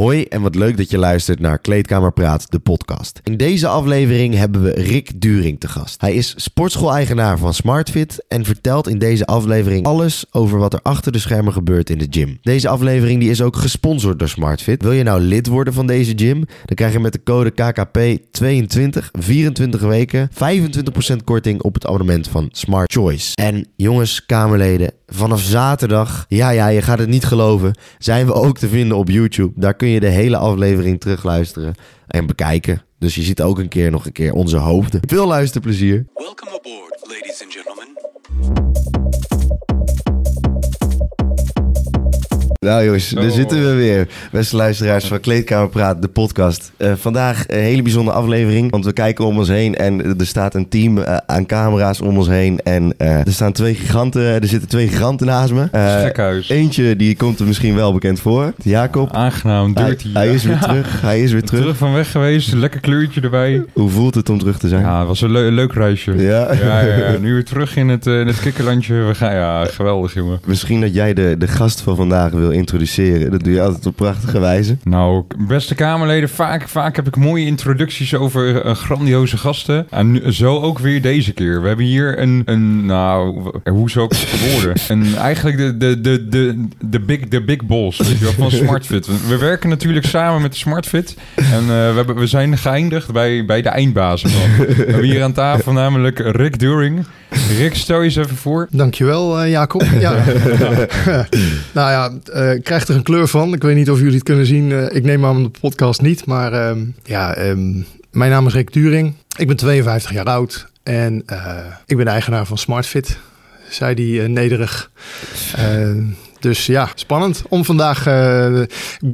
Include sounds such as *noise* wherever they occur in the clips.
Hoi en wat leuk dat je luistert naar Kleedkamer Praat, de podcast. In deze aflevering hebben we Rick During te gast. Hij is sportschool-eigenaar van SmartFit en vertelt in deze aflevering alles over wat er achter de schermen gebeurt in de gym. Deze aflevering die is ook gesponsord door SmartFit. Wil je nou lid worden van deze gym? Dan krijg je met de code KKP22 24 weken 25% korting op het abonnement van Smart Choice. En jongens, Kamerleden, vanaf zaterdag, ja ja, je gaat het niet geloven, zijn we ook te vinden op YouTube. Daar kun je de hele aflevering terugluisteren en bekijken. Dus je ziet ook een keer nog een keer onze hoofden. Veel luisterplezier. Welcome aboard, ladies and gentlemen. Nou jongens, daar Oh. zitten we weer. Beste luisteraars van Kleedkamer Praat, de podcast. Eh, vandaag een hele bijzondere aflevering, want we kijken om ons heen en er staat een team eh, aan camera's om ons heen. En eh, er staan twee giganten, er zitten twee giganten naast me. Gekhuis. eentje die komt er misschien wel bekend voor, Jacob. Aangenaam, Hij, dirty. hij is weer terug, hij is weer terug. Terug van weg geweest, lekker kleurtje erbij. Hoe voelt het om terug te zijn? Ja, het was een leu- leuk reisje. Ja. Ja, ja. *laughs* Nu weer terug in het, in het kikkerlandje. We gaan, ja, geweldig, jongen. Misschien dat jij de, de gast van vandaag wil introduceren. Dat doe je altijd op prachtige wijze. Nou, beste Kamerleden, vaak, vaak heb ik mooie introducties over eh, grandioze gasten. En nu, zo ook weer deze keer. We hebben hier een, een nou, hoe zou ik het verwoorden? *laughs* Een, eigenlijk de, de, de, de, de, big, de big boss weet je wel, van *laughs* SmartFit. We werken natuurlijk samen met SmartFit. En eh, we, hebben, we zijn geëindigd bij, bij de eindbazen. van. We hebben hier aan tafel namelijk Rick During. Rick, stel je eens even voor. Dankjewel, eh Jacob. Ja. *laughs* nou ja, eh, ik krijg er een kleur van. Ik weet niet of jullie het kunnen zien. Eh, ik neem aan de podcast niet. Maar ehm, ja, ehm, mijn naam is Rick During. Ik ben 52 jaar oud. En eh, ik ben eigenaar van SmartFit. Zei die nederig. Dus ja, spannend om vandaag... eh,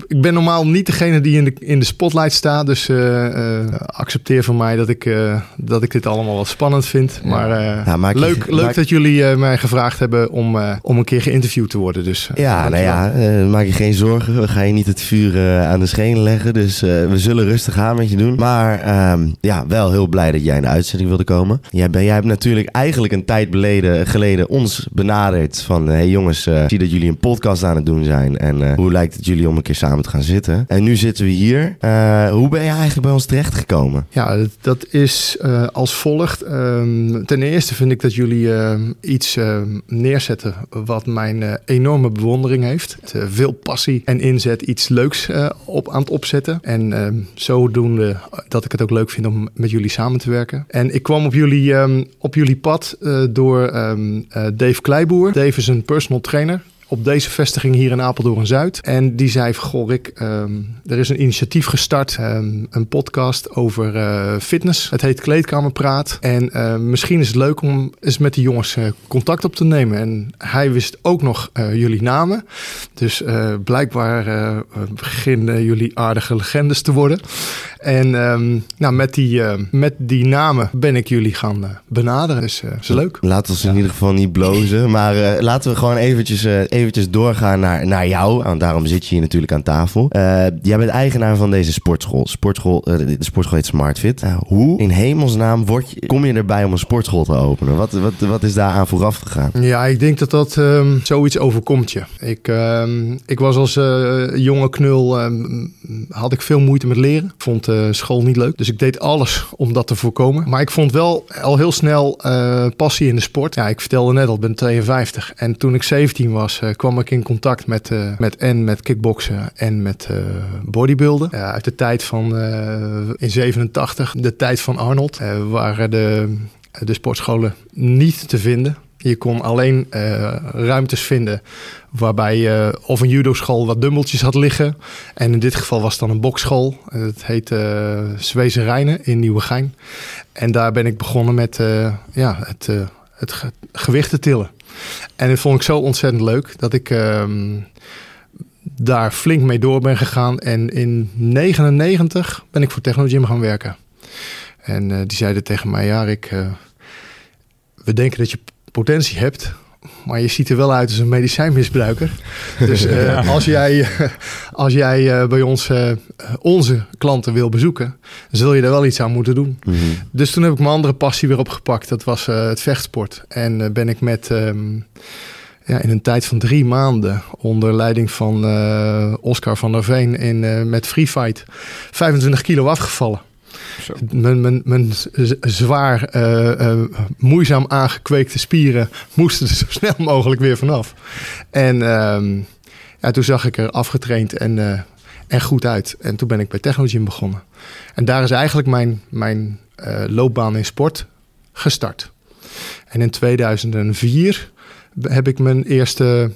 ik ben normaal niet degene die in de, in de spotlight staat. Dus eh, eh, accepteer van mij dat ik, dat ik dit allemaal wat spannend vind. Maar je- leuk, leuk maak- dat jullie mij gevraagd hebben om, om een keer geïnterviewd te worden. Dus, Ja, nou ja, maak je geen zorgen. We gaan je niet het vuur aan de schenen leggen. Dus we zullen rustig aan met je doen. Maar ehm, ja, wel heel blij dat jij in de uitzending wilde komen. Jij, ben, jij hebt natuurlijk eigenlijk een tijd beleden, geleden ons benaderd. Van, hé hey jongens, zie dat jullie een podcast aan het doen zijn. En eh, hoe lijkt het jullie om een keer samen te gaan zitten? En nu zitten we hier. Eh, hoe ben je eigenlijk bij ons terechtgekomen? Ja, dat, dat is eh, als volgt. Ehm, ten eerste vind ik dat jullie iets neerzetten wat mijn enorme bewondering heeft. Veel passie en inzet, iets leuks op, aan het opzetten. En zodoende dat ik het ook leuk vind om met jullie samen te werken. En ik kwam op jullie, ehm, op jullie pad door ehm, eh, Dave Kleiboer. Dave is een personal trainer. Op deze vestiging hier in Apeldoorn-Zuid. En die zei goh Rick, ehm, er is een initiatief gestart. ehm, een podcast over eh, fitness. Het heet Kleedkamerpraat. En eh, misschien is het leuk om eens met die jongens eh, contact op te nemen. En hij wist ook nog jullie namen. Dus blijkbaar beginnen jullie aardige legendes te worden. En ehm, nou, met, die, met die namen ben ik jullie gaan benaderen. Dus is leuk. Laat ons in ieder geval niet blozen. Maar laten we gewoon eventjes, eventjes doorgaan naar, naar jou. Want daarom zit je hier natuurlijk aan tafel. Eh, jij bent eigenaar van deze sportschool. sportschool eh, de sportschool heet SmartFit. Hoe in hemelsnaam word je, kom je erbij om een sportschool te openen? Wat, wat, wat is daar aan vooraf gegaan? Ja, ik denk dat dat ehm, zoiets overkomt je. Ik, ehm, ik was als eh, jonge knul, ehm, had ik veel moeite met leren. Vond school niet leuk. Dus ik deed alles *laughs* om dat te voorkomen. Maar ik vond wel al heel snel passie in de sport. Ja, ik vertelde net al, ik ben 52. En toen ik 17 was, kwam ik in contact met, eh, met en met kickboksen en met eh bodybuilden. Uit de tijd van, eh, in 87, de tijd van Arnold, eh, waren de, de sportscholen niet te vinden. Je kon alleen eh, ruimtes vinden waarbij je of een judo-school wat dumbbeltjes had liggen. En in dit geval was het dan een bokschool. Eh, Het heet eh Zwezen Rijnen in Nieuwegein. En daar ben ik begonnen met eh, ja, het, eh, het ge- gewichten tillen. En dat vond ik zo ontzettend leuk dat ik ehm, daar flink mee door ben gegaan. En in 99 ben ik voor Technogym gaan werken. En eh, die zeiden tegen mij, ja Rick, eh, we denken dat je potentie hebt, maar je ziet er wel uit als een medicijnmisbruiker. Dus *laughs* eh, als jij, als jij eh, bij ons eh, onze klanten wil bezoeken, zul je er wel iets aan moeten doen. Mhm. Dus toen heb ik mijn andere passie weer opgepakt. Dat was eh, het vechtsport. En eh, ben ik met, ehm, ja, in een tijd van drie maanden onder leiding van eh, Oscar van der Veen in, eh, met Free Fight 25 kilo afgevallen. Mijn, mijn, mijn zwaar, eh, eh, moeizaam aangekweekte spieren moesten er zo snel mogelijk weer vanaf. En ehm, ja, toen zag ik er afgetraind en, eh, en goed uit. En toen ben ik bij Technogym begonnen. En daar is eigenlijk mijn, mijn loopbaan in sport gestart. En in 2004 heb ik mijn eerste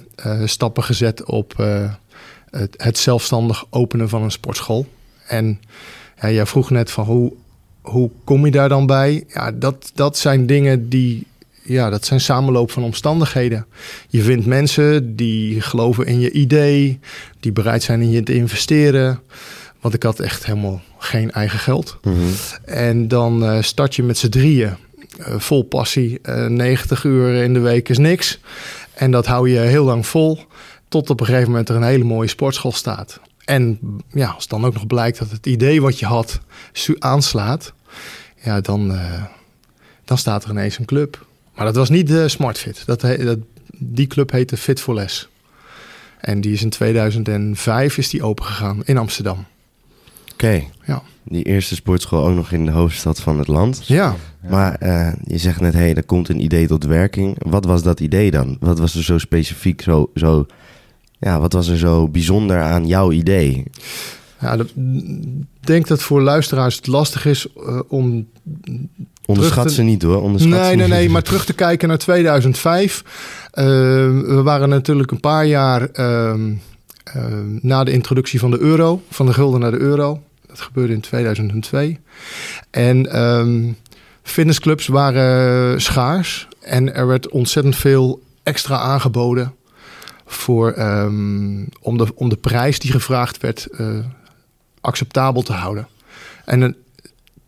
stappen gezet op het, het zelfstandig openen van een sportschool. En ja, jij vroeg net van hoe, hoe kom je daar dan bij? Ja, dat, dat zijn dingen die, ja, dat zijn samenloop van omstandigheden. Je vindt mensen die geloven in je idee, die bereid zijn in je te investeren. Want ik had echt helemaal geen eigen geld. Mhm. En dan eh, start je met z'n drieën. eh, vol passie. eh 90 uur in de week is niks. En dat hou je heel lang vol. Tot op een gegeven moment er een hele mooie sportschool staat. En ja, als dan ook nog blijkt dat het idee wat je had aanslaat. Ja, dan, eh, dan staat er ineens een club. Maar dat was niet de SmartFit. Dat, dat, die club heette Fit for Less. En die is in 2005 is die opengegaan in Amsterdam. Oké. Ja. Die eerste sportschool ook nog in de hoofdstad van het land. Ja, Maar eh, je zegt net, hé, hey, er komt een idee tot werking. Wat was dat idee dan? Wat was er zo specifiek, zo, zo, ja, wat was er zo bijzonder aan jouw idee? Ja, ik denk dat voor luisteraars het lastig is eh, om. Onderschat te- ze niet hoor, onderschat Nee, ze nee, niet. nee, *laughs* maar terug te kijken naar 2005. Eh, we waren natuurlijk een paar jaar ehm, ehm, na de introductie van de euro, van de gulden naar de euro. Dat gebeurde in 2002. En ehm, fitnessclubs waren schaars en er werd ontzettend veel extra aangeboden voor, ehm, om, de, om de prijs die gevraagd werd eh, acceptabel te houden. En een,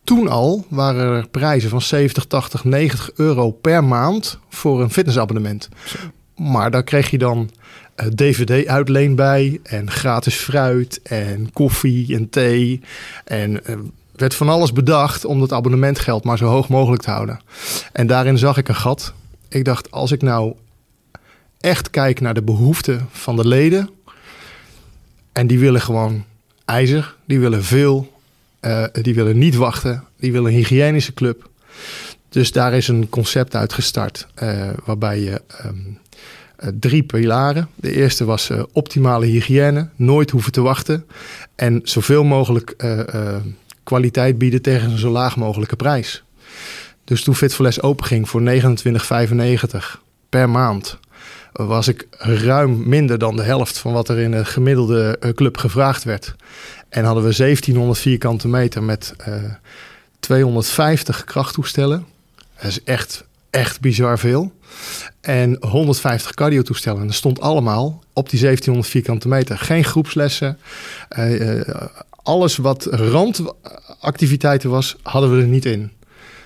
toen al waren er prijzen van 70, 80, 90 euro per maand voor een fitnessabonnement. Maar daar kreeg je dan eh, DVD-uitleen bij en gratis fruit en koffie en thee. En eh, werd van alles bedacht om dat abonnementgeld maar zo hoog mogelijk te houden. En daarin zag ik een gat. Ik dacht, als ik nou echt kijk naar de behoeften van de leden... en die willen gewoon ijzer, die willen veel... Eh, die willen niet wachten. Die willen een hygiënische club. Dus daar is een concept uit gestart. eh, waarbij je ehm, eh, drie pilaren. De eerste was optimale hygiëne. Nooit hoeven te wachten. En zoveel mogelijk kwaliteit bieden tegen een zo laag mogelijke prijs. Dus toen Fit for Less openging voor 29,95 per maand... was ik ruim minder dan de helft van wat er in een gemiddelde eh, club gevraagd werd. En hadden we 1700 vierkante meter met eh, 250 krachttoestellen. Dat is echt, echt bizar veel. En 150 cardiotoestellen. En dat stond allemaal op die 1700 vierkante meter. Geen groepslessen. Eh, eh, alles wat randactiviteiten was, hadden we er niet in.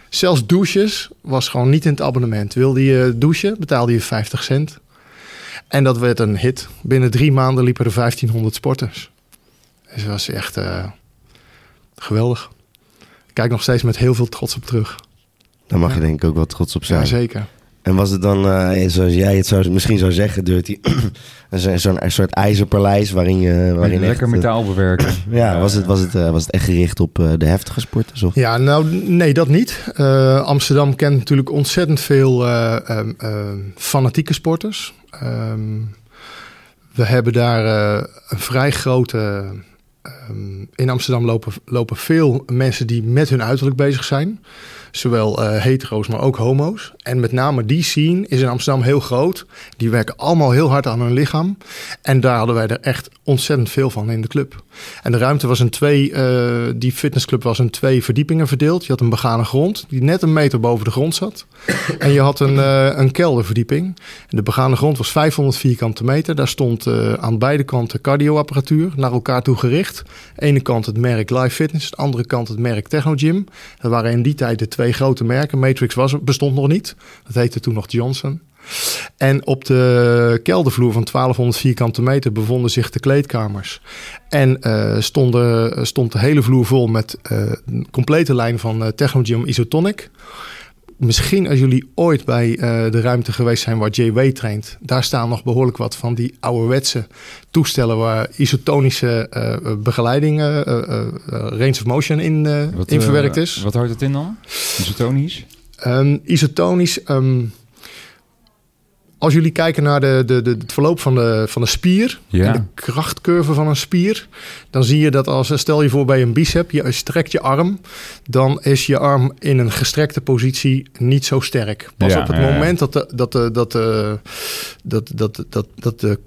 Zelfs douches was gewoon niet in het abonnement. Wilde je douchen, betaalde je 50 cent. En dat werd een hit. Binnen drie maanden liepen er 1500 sporters. Dus dat was echt eh, geweldig. Ik kijk nog steeds met heel veel trots op terug. Daar mag je Ja. denk ik ook wel trots op Ja, zijn. zeker. en was het dan, eh, zoals jij het zou, misschien zou zeggen, Dirty, *clears throat* zo'n soort ijzerpaleis waarin je... Waarin Lekker echt, eh, metaal bewerken. *clears throat* Ja, was het, was, het, eh, was het echt gericht op eh, de heftige sporters? Of? Ja, nou nee, dat niet. Eh, Amsterdam kent natuurlijk ontzettend veel eh, ehm, ehm, fanatieke sporters. Ehm, we hebben daar eh, een vrij grote. ehm, in Amsterdam lopen, lopen veel mensen die met hun uiterlijk bezig zijn. Zowel eh, hetero's, maar ook homo's. En met name die scene is in Amsterdam heel groot. Die werken allemaal heel hard aan hun lichaam. En daar hadden wij er echt ontzettend veel van in de club. En de ruimte was in twee, eh, die fitnessclub was in twee verdiepingen verdeeld. Je had een begane grond, die net een meter boven de grond zat. *coughs* En je had een, eh, een kelderverdieping. En de begane grond was 500 vierkante meter. Daar stond aan beide kanten cardioapparatuur naar elkaar toe gericht. ene kant het merk Live Fitness, de andere kant het merk Technogym. Dat waren in die tijd de twee grote merken. Matrix was, bestond nog niet. Dat heette toen nog Johnson. En op de keldervloer van 1200 vierkante meter bevonden zich de kleedkamers. En eh, stonden, stond de hele vloer vol met eh, een complete lijn van eh, Technogym Isotonic. Misschien als jullie ooit bij eh, de ruimte geweest zijn waar JW traint, daar staan nog behoorlijk wat van die ouderwetse toestellen waar isotonische begeleiding, eh, eh, eh, range of motion in, Wat, in verwerkt is. Wat houdt het in dan? Isotonisch? Ehm, isotonisch. ehm, als jullie kijken naar de, de, de, het verloop van de, van de spier Ja. en de krachtcurve van een spier, dan zie je dat als stel je voor bij een bicep, je strekt je arm, dan is je arm in een gestrekte positie niet zo sterk. Pas Ja, op het moment dat de, dat de, dat de, dat, dat, dat, dat de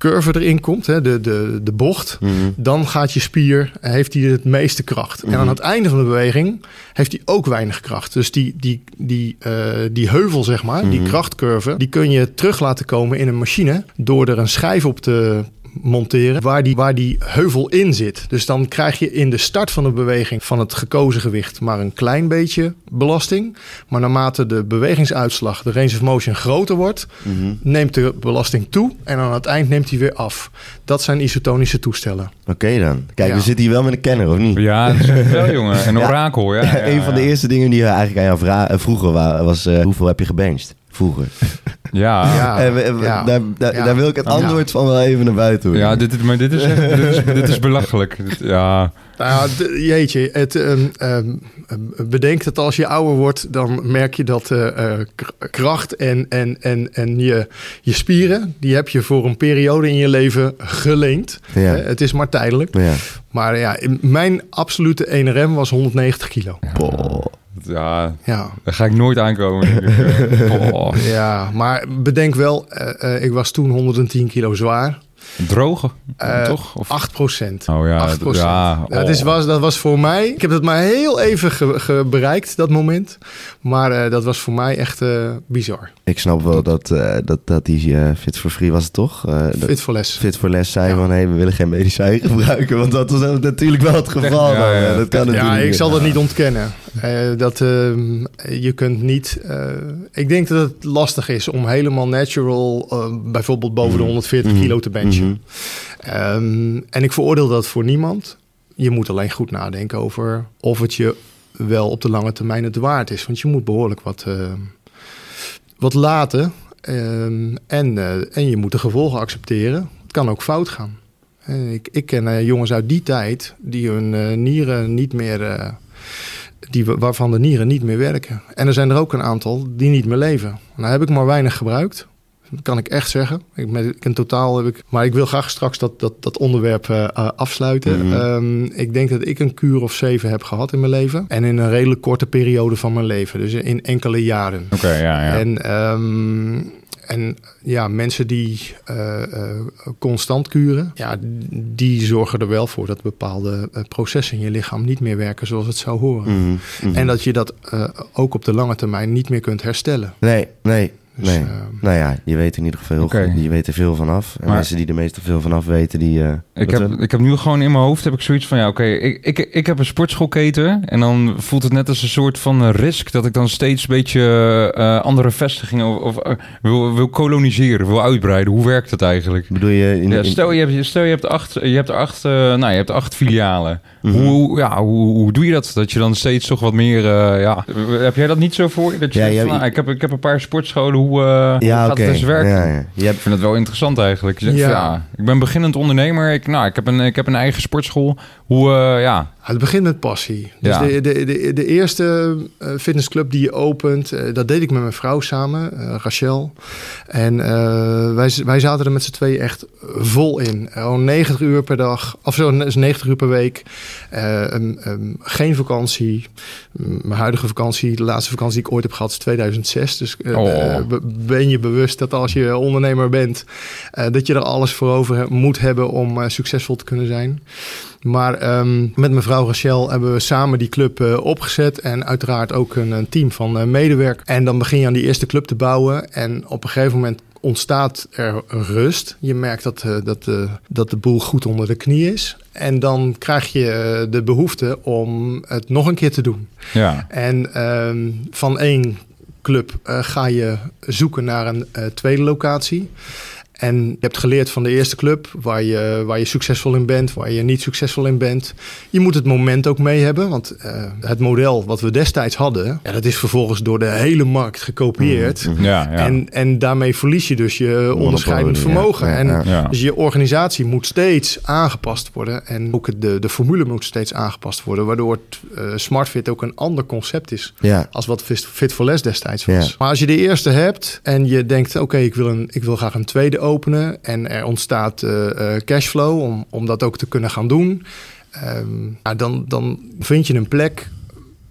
curve erin komt, hè, de, de, de bocht, Mhm. dan gaat je spier, heeft hij het meeste kracht. En aan het einde van de beweging heeft hij ook weinig kracht. Dus die, die, die, eh, die heuvel, zeg maar, die krachtcurve, die kun je terug laten komen in een machine door er een schijf op te monteren waar die, waar die heuvel in zit. Dus dan krijg je in de start van de beweging van het gekozen gewicht maar een klein beetje belasting. Maar naarmate de bewegingsuitslag, de range of motion groter wordt, Mhm. neemt de belasting toe en aan het eind neemt hij weer af. Dat zijn isotonische toestellen. Oké dan. Kijk, Ja. we zitten hier wel met een kenner, of niet? Ja, dat is wel, *laughs* jongen. Een orakel, ja. ja, *laughs* een van de eerste dingen die we eigenlijk aan jou vra- eh, vroegen wa- was... eh, hoeveel heb je gebenched? Vroeger. Ja. Ja. En we- we- ja. daar, daar, Ja. daar wil ik het Ja. antwoord van wel even naar buiten. Ja, dit, is- maar dit is, echt, dit is, dit is belachelijk. Dit- ja, Nou jeetje, het, ehm, ehm, ehm, bedenk dat als je ouder wordt, dan merk je dat eh, eh, kracht en, en, en, en je, je spieren, die heb je voor een periode in je leven geleend. Ja. Eh, het is maar tijdelijk. Ja. Maar ja, mijn absolute 1RM was 190 kilo. Boah. Ja, Ja. daar ga ik nooit aankomen. *laughs* Oh, Ja, maar bedenk wel, eh, eh, ik was toen 110 kilo zwaar. Droge, Eh, toch? Of, 8 procent. oh ja, 8 dat- ja, dat, is, oh. was, dat was voor mij. Ik heb het maar heel even ge- ge- bereikt, dat moment. Maar eh, dat was voor mij echt eh, bizar. Ik snap wel dat, eh, dat, dat die Fit for Free was het toch? Eh, dat Fit voor les. Fit for Les zei Ja. van... Hey, we willen geen medicijn *laughs* gebruiken. Want dat was natuurlijk wel het geval. Ja. Dat kan Ja, natuurlijk ik zal dat niet ontkennen. Eh, dat, ehm, je kunt niet... eh, ik denk dat het lastig is om helemaal natural... eh, bijvoorbeeld boven de 140 Mhm. kilo te benchen. Ehm, en ik veroordeel dat voor niemand. Je moet alleen goed nadenken over of het je wel op de lange termijn het waard is. Want je moet behoorlijk wat, eh, wat laten. Ehm, en, eh, en je moet de gevolgen accepteren. Het kan ook fout gaan. Eh, ik, ik ken jongens uit die tijd die hun nieren niet meer. die, waarvan de nieren niet meer werken. En er zijn er ook een aantal die niet meer leven. Nou heb ik maar weinig gebruikt. Dat kan ik echt zeggen. Ik, met, ik in totaal heb ik. Maar ik wil graag straks dat, dat, dat onderwerp eh, afsluiten. Mhm. Ehm, ik denk dat ik een kuur of zeven heb gehad in mijn leven. En in een redelijk korte periode van mijn leven. Dus in enkele jaren. Oké, ja, ja. En, ehm, en ja, mensen die eh, eh, constant kuren, ja, die zorgen er wel voor dat bepaalde processen in je lichaam niet meer werken zoals het zou horen. Mhm. Mhm. En dat je dat ook op de lange termijn niet meer kunt herstellen. Nee, nee, Dus, nee. eh, nou ja, je weet in ieder geval Oké. je weet er veel vanaf. En Maar- mensen die er meestal veel vanaf weten, die... Ik heb, ik heb nu gewoon in mijn hoofd heb ik zoiets van ja, oké, ik, ik, ik heb een sportschoolketen en dan voelt het net als een soort van risk dat ik dan steeds een beetje eh, andere vestigingen of, of eh, wil, wil koloniseren, wil uitbreiden. Hoe werkt dat eigenlijk? bedoel je... In, Ja, stel, je hebt, stel je hebt acht, je hebt acht, eh, nou, je hebt acht filialen. Mhm. Hoe, ja, hoe, hoe doe je dat? Dat je dan steeds toch wat meer, eh, ja, heb jij dat niet zo voor? je? Dat je Ja, van, nou, ik, heb, ik heb een paar sportscholen, hoe, eh, hoe ja, gaat oké. het eens werken? Ja, ja. Je hebt, Ik vind het wel interessant eigenlijk. Je zegt, ja, ik ben beginnend ondernemer. Ik, nou, ik, heb een, ik heb een eigen sportschool. Hoe, eh, ja, Het begint met passie. Dus Ja. de, de, de, de eerste eh, fitnessclub die je opent, eh, dat deed ik met mijn vrouw samen, eh, Rachel. En wij, wij zaten er met z'n tweeën echt vol in. Gewoon 90 uur per dag, of zo, dus 90 uur per week. Geen vakantie. Mijn huidige vakantie, de laatste vakantie die ik ooit heb gehad, is 2006. Dus Oh. be- ben je bewust dat als je ondernemer bent, dat je er alles voor over moet hebben om succesvol te kunnen zijn. Maar ehm, met mevrouw Rachel hebben we samen die club eh, opgezet. En uiteraard ook een, een team van eh, medewerkers. En dan begin je aan die eerste club te bouwen. En op een gegeven moment ontstaat er rust. Je merkt dat, eh, dat, dat de boel goed onder de knie is. En dan krijg je de behoefte om het nog een keer te doen. ja. En ehm, van één club ga je zoeken naar een tweede locatie. En je hebt geleerd van de eerste club waar je, waar je succesvol in bent, waar je niet succesvol in bent. Je moet het moment ook mee hebben, want eh, het model wat we destijds hadden, ja, dat is vervolgens door de hele markt gekopieerd. Ja, ja. En, en daarmee verlies je dus je onderscheidend ja. vermogen. Ja, en dus je organisatie moet steeds aangepast worden. En ook de, de formule moet steeds aangepast worden. Waardoor het, eh, SmartFit ook een ander concept is. Ja. Als wat Fit Fit for Less destijds was. Ja. Maar als je de eerste hebt en je denkt... oké, ik wil een ik wil graag een tweede openen... en er ontstaat eh, eh, cashflow om, om dat ook te kunnen gaan doen... ehm, nou, dan, dan vind je een plek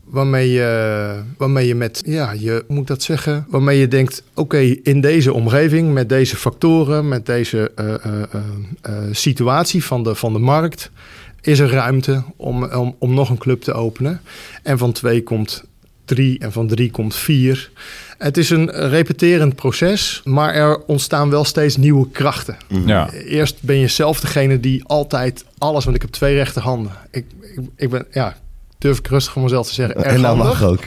waarmee je, waarmee je met, ja, je moet dat zeggen, waarmee je denkt, oké, in deze omgeving, met deze factoren, met deze eh, situatie van de, van de markt, is er ruimte om, om, om nog een club te openen. En van twee komt drie en van drie komt vier. Het is een repeterend proces, maar er ontstaan wel steeds nieuwe krachten. Ja. Eerst ben je zelf degene die altijd alles, want ik heb twee rechterhanden. Ik, ik, ik ben, ja, durf ik rustig van mezelf te zeggen, erg En dat mag ook.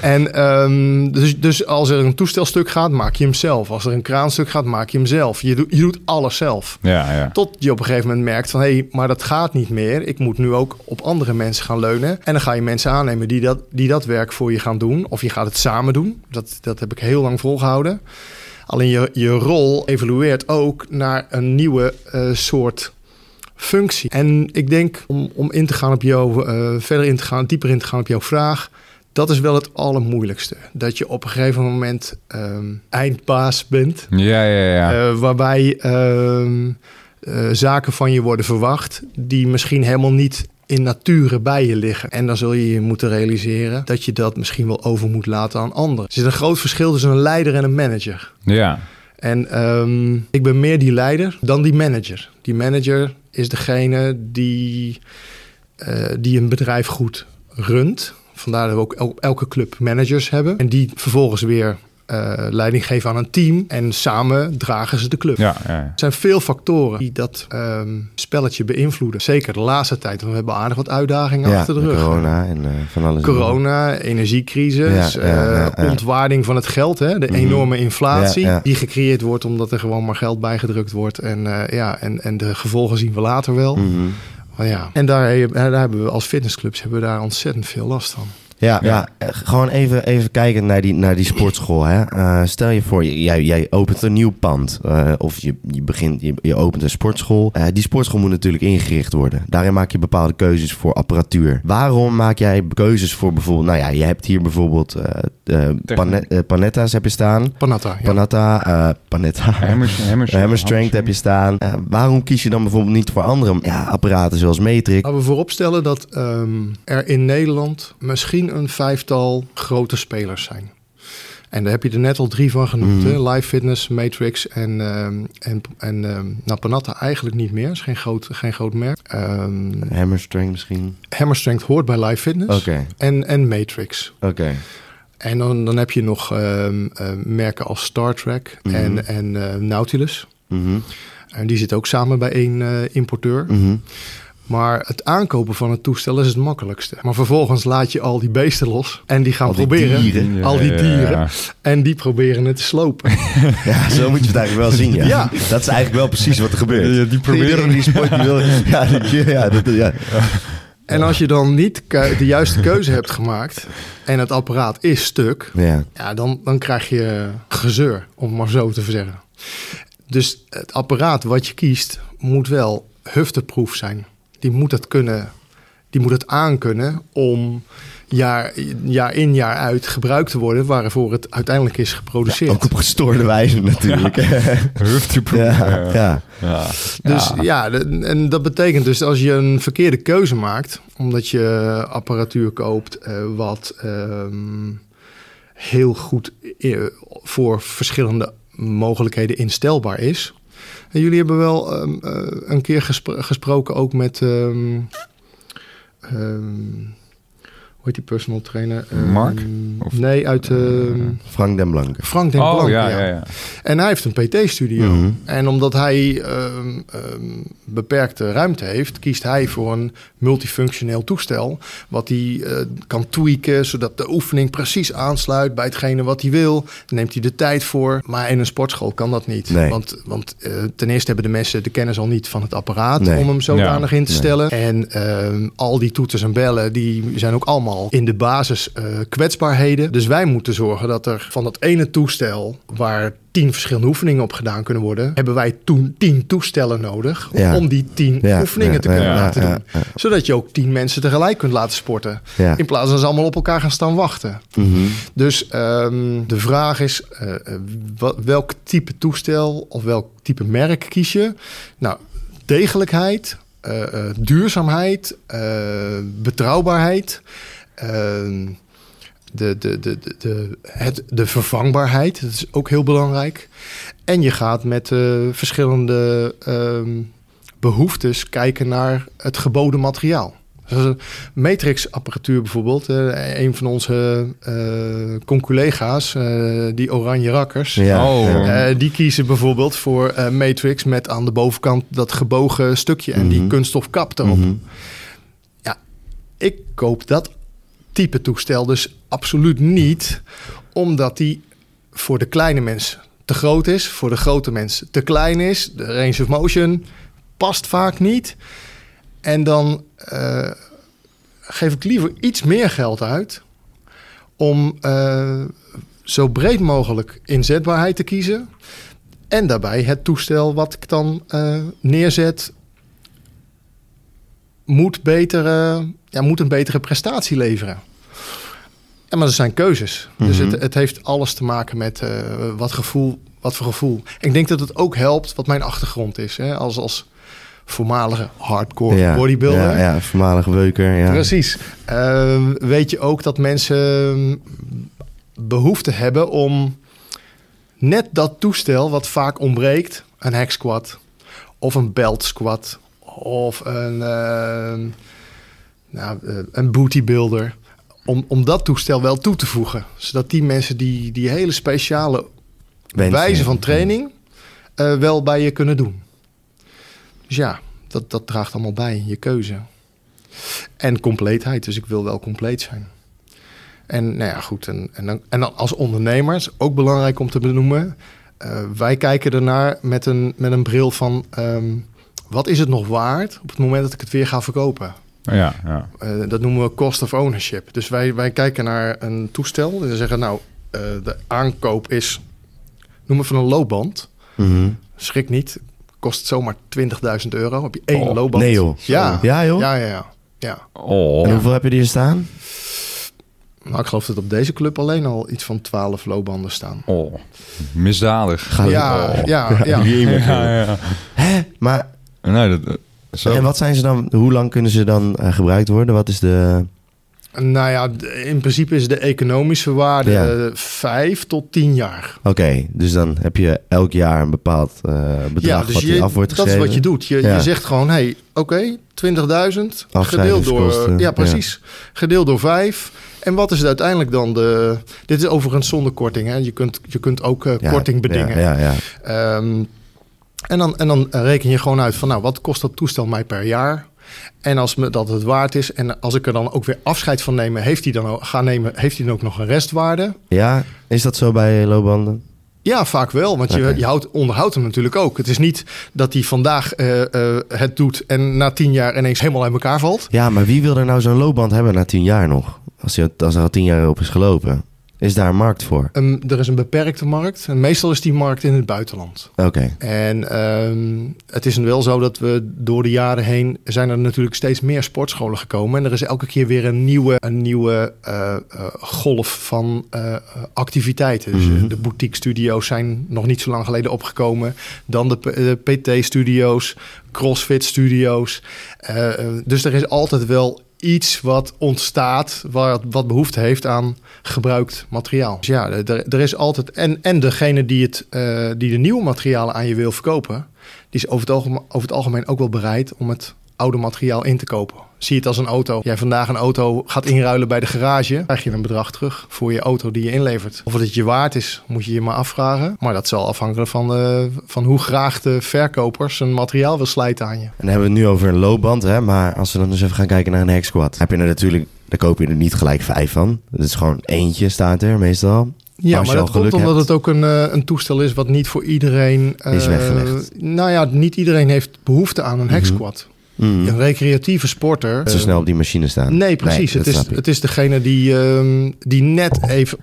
En ehm, dus, dus als er een toestelstuk gaat, maak je hem zelf. Als er een kraanstuk gaat, maak je hem zelf. Je, doet je doet alles zelf. Ja, ja. Tot je op een gegeven moment merkt van... hé, hey, maar dat gaat niet meer. Ik moet nu ook op andere mensen gaan leunen. En dan ga je mensen aannemen die dat, die dat werk voor je gaan doen. Of je gaat het samen doen. Dat, dat heb ik heel lang volgehouden. Alleen je, je rol evolueert ook naar een nieuwe eh, soort functie. En ik denk, om, om in te gaan op jou, eh, verder in te gaan, dieper in te gaan op jouw vraag... Dat is wel het allermoeilijkste. Dat je op een gegeven moment ehm, eindbaas bent. Ja, ja, ja. Eh, waarbij ehm, eh, zaken van je worden verwacht die misschien helemaal niet in nature bij je liggen. En dan zul je je moeten realiseren dat je dat misschien wel over moet laten aan anderen. Er zit een groot verschil tussen een leider en een manager. ja. En ehm, ik ben meer die leider dan die manager. Die manager is degene die, eh, die een bedrijf goed runt. Vandaar dat we ook el- elke club managers hebben. En die vervolgens weer eh, leiding geven aan een team. En samen dragen ze de club. Ja, ja. Er zijn veel factoren die dat ehm, spelletje beïnvloeden. Zeker de laatste tijd. Want we hebben aardig wat uitdagingen Ja, achter de rug. corona en eh, van alles. Corona, energiecrisis, Ja, ja, ja, eh, ja. ontwaarding van het geld, hè, de Mhm. enorme inflatie Ja, ja. die gecreëerd wordt omdat er gewoon maar geld bijgedrukt wordt. En, eh, ja, en, en de gevolgen zien we later wel. Mhm. Maar ja. En daar, daar hebben we als fitnessclubs hebben we daar ontzettend veel last van. Ja, ja. Ja. gewoon even, even kijken naar die, naar die sportschool. Hè. Eh, stel je voor, jij, jij opent een nieuw pand. eh, of je, je, begint, je, je opent een sportschool. Eh, die sportschool moet natuurlijk ingericht worden. Daarin maak je bepaalde keuzes voor apparatuur. Waarom maak jij keuzes voor bijvoorbeeld... Nou ja, je hebt hier bijvoorbeeld eh, eh, pane- eh, Panetta's heb je staan. Panatta, ja. Panatta, eh Panetta. Hammer *laughs* Strength heb je staan. Waarom kies je dan bijvoorbeeld niet voor andere ja, apparaten zoals Matrix? Laten we vooropstellen dat ehm, er in Nederland misschien een vijftal grote spelers zijn. En daar heb je er net al drie van genoemd. Mhm. hè? Live Fitness, Matrix en, ehm, en, en ehm, nou, Panatta eigenlijk niet meer. is geen groot, geen groot merk. Hammer Strength misschien? Hammer Strength hoort bij Live Fitness. Oké, En, en Matrix. oké. En dan, dan heb je nog ehm, eh, merken als Star Trek Mhm. en, en eh, Nautilus. Mhm, En die zitten ook samen bij één eh, importeur. Maar het aankopen van het toestel is het makkelijkste. Maar vervolgens laat je al die beesten los. En die gaan Al die proberen. dieren. Al die dieren. ja. En die proberen het te slopen. *laughs* Ja, zo moet je het eigenlijk wel zien, ja. Ja. Dat is eigenlijk wel precies wat er gebeurt. Ja, die proberen- die sport, die wil... *laughs* Ja, die- ja, dat, ja. En als je dan niet de juiste keuze hebt gemaakt. En het apparaat is stuk. ja. Ja, dan, dan krijg je gezeur. Om het maar zo te zeggen. Dus het apparaat wat je kiest. Moet wel hufteproof zijn. Die moet het kunnen. Die moet het aankunnen om jaar, jaar in jaar uit gebruikt te worden waarvoor het uiteindelijk is geproduceerd. Ook op gestoorde wijze natuurlijk. Ja, *laughs* ja. ja. Ja. Dus ja, en dat betekent dus als je een verkeerde keuze maakt, omdat je apparatuur koopt eh, wat ehm, heel goed eh, voor verschillende mogelijkheden instelbaar is. En jullie hebben wel ehm, eh, een keer gespro- gesproken ook met. ehm, ehm, heet die personal trainer? Eh, Mark? Of- Nee, uit eh, Frank den Blanke. Frank den Oh, Blanke, ja, ja, ja. En hij heeft een PT-studio. Mhm. En omdat hij ehm, ehm, beperkte ruimte heeft, kiest hij voor een multifunctioneel toestel. Wat hij eh, kan tweaken, zodat de oefening precies aansluit bij hetgene wat hij wil. Neemt hij de tijd voor. Maar in een sportschool kan dat niet. Nee. Want, want eh, ten eerste hebben de mensen de kennis al niet van het apparaat Nee. om hem zodanig in te Nee. stellen. En ehm, al die toeters en bellen, die zijn ook allemaal in de basis eh, kwetsbaarheden. Dus wij moeten zorgen dat er van dat ene toestel waar tien verschillende oefeningen op gedaan kunnen worden, hebben wij toen tien toestellen nodig Ja. om die tien Ja, oefeningen ja, te kunnen laten doen. Zodat je ook tien mensen tegelijk kunt laten sporten. In plaats van ze allemaal op elkaar gaan staan wachten. Mhm. Dus ehm, de vraag is, wa- welk type toestel of welk type merk kies je? Nou, degelijkheid, duurzaamheid, betrouwbaarheid, de, de, de, de, de, het, de vervangbaarheid, dat is ook heel belangrijk. En je gaat met eh, verschillende ehm, behoeftes kijken naar het geboden materiaal. Dus een matrix-apparatuur bijvoorbeeld. eh, een van onze eh conculega's, eh, die oranje rakkers... Ja. Oh. ja. eh, die kiezen bijvoorbeeld voor eh, matrix met aan de bovenkant dat gebogen stukje en die Mhm. kunststof kap erop. Mhm. Ik koop dat type toestel dus absoluut niet, omdat die voor de kleine mensen te groot is, voor de grote mensen te klein is. De range of motion past vaak niet. En dan eh, geef ik liever iets meer geld uit om eh, zo breed mogelijk inzetbaarheid te kiezen. En daarbij het toestel wat ik dan eh, neerzet moet, beter, eh, ja, moet een betere prestatie leveren. Ja, maar er zijn keuzes. Dus Mhm. het, het heeft alles te maken met eh, wat, gevoel, wat voor gevoel. En ik denk dat het ook helpt wat mijn achtergrond is. Hè? Als, als voormalige hardcore ja. bodybuilder. Ja, ja, voormalige weuker. Ja. Precies. Ehm, weet je ook dat mensen behoefte hebben om net dat toestel wat vaak ontbreekt, een hack squat of een belt squat of een, ehm, nou, eh, een booty builder, om, om dat toestel wel toe te voegen. Zodat die mensen die, die hele speciale Wensen. wijze van training eh, wel bij je kunnen doen. Dus ja, dat, dat draagt allemaal bij, je keuze. En compleetheid, dus ik wil wel compleet zijn. En nou ja, goed. En, en, dan, en dan als ondernemers, ook belangrijk om te benoemen. eh, wij kijken ernaar met een, met een bril van... ehm, wat is het nog waard op het moment dat ik het weer ga verkopen? Ja, ja. Eh, dat noemen we cost of ownership. Dus wij, wij kijken naar een toestel. En we zeggen, nou, eh, de aankoop is... Noem even een loopband. Mhm. Schrik niet. Kost zomaar 20.000 euro. Heb je één Oh, loopband. Nee joh. Ja. Ja joh? Ja, ja, ja. ja. Oh. En hoeveel heb je hier staan? Nou, ik geloof dat op deze club alleen al iets van 12 loopbanden staan. Oh. Misdadig. Ga Ja, Oh. ja, *laughs* ja. Ja, ja. Hè? Maar, Nee, dat, eh, zo. en wat zijn ze dan, hoe lang kunnen ze dan eh, gebruikt worden? Wat is de... Nou ja, in principe is de economische waarde Ja. eh, 5 tot 10 jaar. Oké, dus dan heb je elk jaar een bepaald eh, bedrag wat je, je af wordt dat is wat je doet. Je, Ja. je zegt gewoon, hey, oké, 20.000 gedeeld door... Ja, precies. Gedeeld door 5. En wat is het uiteindelijk dan de... Dit is overigens zonder korting. Hè? Je, kunt, je kunt ook Ja, korting bedingen. Ja, ja, ja. En, dan, en dan reken je gewoon uit van, nou, wat kost dat toestel mij per jaar? En als me dat het waard is, en als ik er dan ook weer afscheid van nemen, heeft hij dan ook, gaan nemen, heeft hij dan ook nog een restwaarde? Ja, is dat zo bij loopbanden? Ja, vaak wel, want je, je houdt, onderhoudt hem natuurlijk ook. Het is niet dat hij vandaag eh, eh, het doet en na tien jaar ineens helemaal uit elkaar valt. Ja, maar wie wil er nou zo'n loopband hebben na tien jaar nog? Als, je, als er al tien jaar op is gelopen. Is daar een markt voor? Ehm, er is een beperkte markt en meestal is die markt in het buitenland. Oké. En ehm, het is wel zo dat we door de jaren heen zijn er natuurlijk steeds meer sportscholen gekomen. En er is elke keer weer een nieuwe, een nieuwe eh, eh, golf van eh, activiteiten. Dus Mhm. de boutique studio's zijn nog niet zo lang geleden opgekomen. Dan de, de PT-studio's, CrossFit studio's. Eh, eh, dus er is altijd wel iets wat ontstaat, wat, wat behoefte heeft aan gebruikt materiaal. Dus ja, er, is altijd. En, en degene die, het, eh, die de nieuwe materialen aan je wil verkopen, die is over het algemeen ook wel bereid om het oude materiaal in te kopen. Zie het als een auto. Jij vandaag een auto gaat inruilen bij de garage, krijg je een bedrag terug voor je auto die je inlevert. Of het je waard is, moet je je maar afvragen. Maar dat zal afhangen van, de, van hoe graag de verkoper zijn materiaal wil slijten aan je. En dan hebben we het nu over een loopband, hè? maar als we dan dus even gaan kijken naar een squat, heb je er natuurlijk, daar koop je er niet gelijk vijf van. Het is gewoon eentje staat er meestal. Ja, maar dat komt omdat hebt. het ook een, eh, een toestel is wat niet voor iedereen... eh, Is weggelegd. Nou ja, niet iedereen heeft behoefte aan een hack squat. Mm. Een recreatieve sporter... Zo snel op die machine staan. Nee, precies. het, is, het is degene die, ehm, die net even...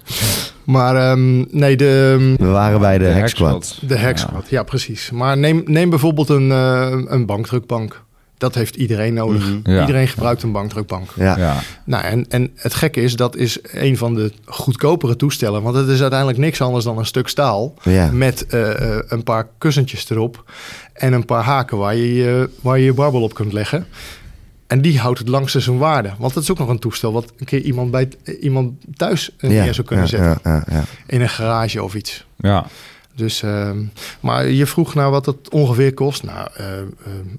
Maar ehm, nee, de, We waren bij de, De hack squat. de hack squat. Ja, precies. Maar neem, neem bijvoorbeeld een, eh, een bankdrukbank. Dat heeft iedereen nodig. Mhm. Ja. Iedereen gebruikt een bankdrukbank. Ja. Ja. Nou, en, en het gekke is, dat is een van de goedkopere toestellen. Want het is uiteindelijk niks anders dan een stuk staal. Ja. Met eh, eh, een paar kussentjes erop. En een paar haken waar je, je- waar je je barbel op kunt leggen. En die houdt het langste zijn waarde. Want dat is ook nog een toestel wat een keer iemand, bij, iemand thuis neer zou kunnen ja, zetten. Ja, ja, ja. In een garage of iets. Ja. Dus, ehm, maar je vroeg naar wat het ongeveer kost. Nou, eh, eh,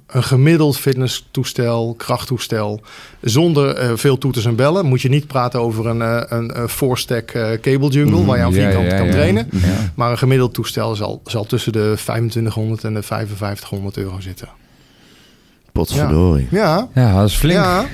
een gemiddeld fitnesstoestel, krachttoestel, zonder eh, veel toeters en bellen. Moet je niet praten over een, eh, een, eh, four-stack eh, cable jungle, waar je aan Ja, vierkant ja, kan ja. trainen. Ja. Maar een gemiddeld toestel zal, zal tussen de 2500 en de 5500 euro zitten. Potverdorie. Ja, Ja, dat is flink. ja.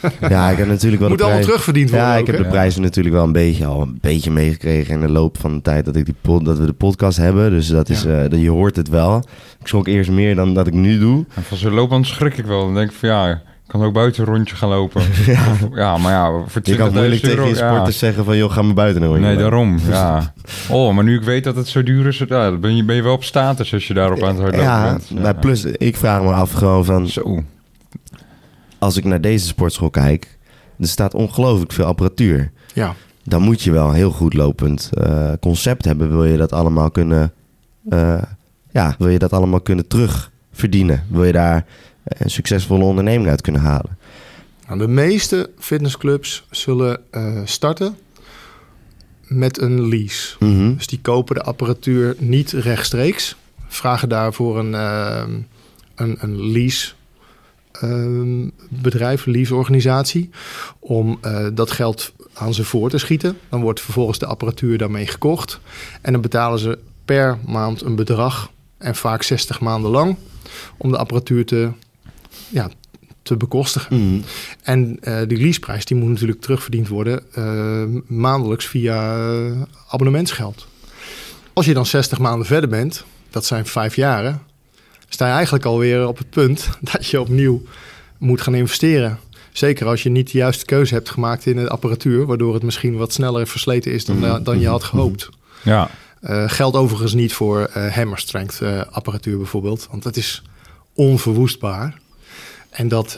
*laughs* Ja, ik heb natuurlijk wel moet de allemaal terugverdiend worden. Ja, ik heb hè? de prijzen natuurlijk wel een beetje al een beetje meegekregen in de loop van de tijd dat, ik die pod, dat we de podcast hebben. Dus dat is, Ja. eh, dat je hoort het wel. Ik schrok eerst meer dan dat ik nu doe. En van zo'n loopband schrik ik wel. Dan denk ik van ja, ik kan ook buiten een rondje gaan lopen. *laughs* ja. ja, maar ja, voor 20.000 Je kan moeilijk euro, tegen je ja. sporters zeggen van joh, ga maar buiten een rondje Nee, lopen. daarom. Ja. *laughs* Oh, maar nu ik weet dat het zo duur is, ja, dan ben je, ben je wel op status als je daarop aan het hardlopen Ja, bent. maar plus ik vraag me af gewoon van Zo. Als ik naar deze sportschool kijk, er staat ongelooflijk veel apparatuur. Ja. Dan moet je wel een heel goed lopend eh, concept hebben. Wil je dat allemaal kunnen, eh, ja, wil je dat allemaal kunnen terugverdienen? Wil je daar een succesvolle onderneming uit kunnen halen? Nou, de meeste fitnessclubs zullen eh, starten met een lease. Mhm. Dus die kopen de apparatuur niet rechtstreeks. Vragen daarvoor een, een, een lease ehm, bedrijf, leaseorganisatie, om eh, dat geld aan ze voor te schieten. Dan wordt vervolgens de apparatuur daarmee gekocht. En dan betalen ze per maand een bedrag, en vaak 60 maanden lang, om de apparatuur te, ja, te bekostigen. Mhm. En eh, die leaseprijs die moet natuurlijk terugverdiend worden eh, maandelijks via abonnementsgeld. Als je dan 60 maanden verder bent, dat zijn vijf jaren, sta je eigenlijk alweer op het punt *laughs* dat je opnieuw moet gaan investeren. Zeker als je niet de juiste keuze hebt gemaakt in de apparatuur, waardoor het misschien wat sneller versleten is dan, eh, dan je had gehoopt. Ja. Eh geldt overigens niet voor eh hammer strength eh, apparatuur bijvoorbeeld, want dat is onverwoestbaar. En dat,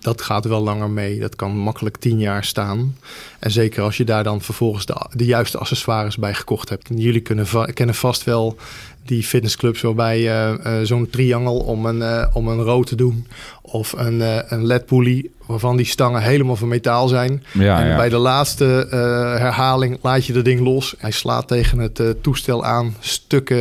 dat gaat wel langer mee. Dat kan makkelijk tien jaar staan. En zeker als je daar dan vervolgens de, juiste accessoires bij gekocht hebt. Jullie kunnen kennen vast wel die fitnessclubs waarbij eh, eh, zo'n triangel om een, eh, om een rood te doen. Of een, een LED-pulley waarvan die stangen helemaal van metaal zijn. Ja, en ja. bij de laatste eh, herhaling laat je dat ding los. Hij slaat tegen het eh, toestel aan. Stukken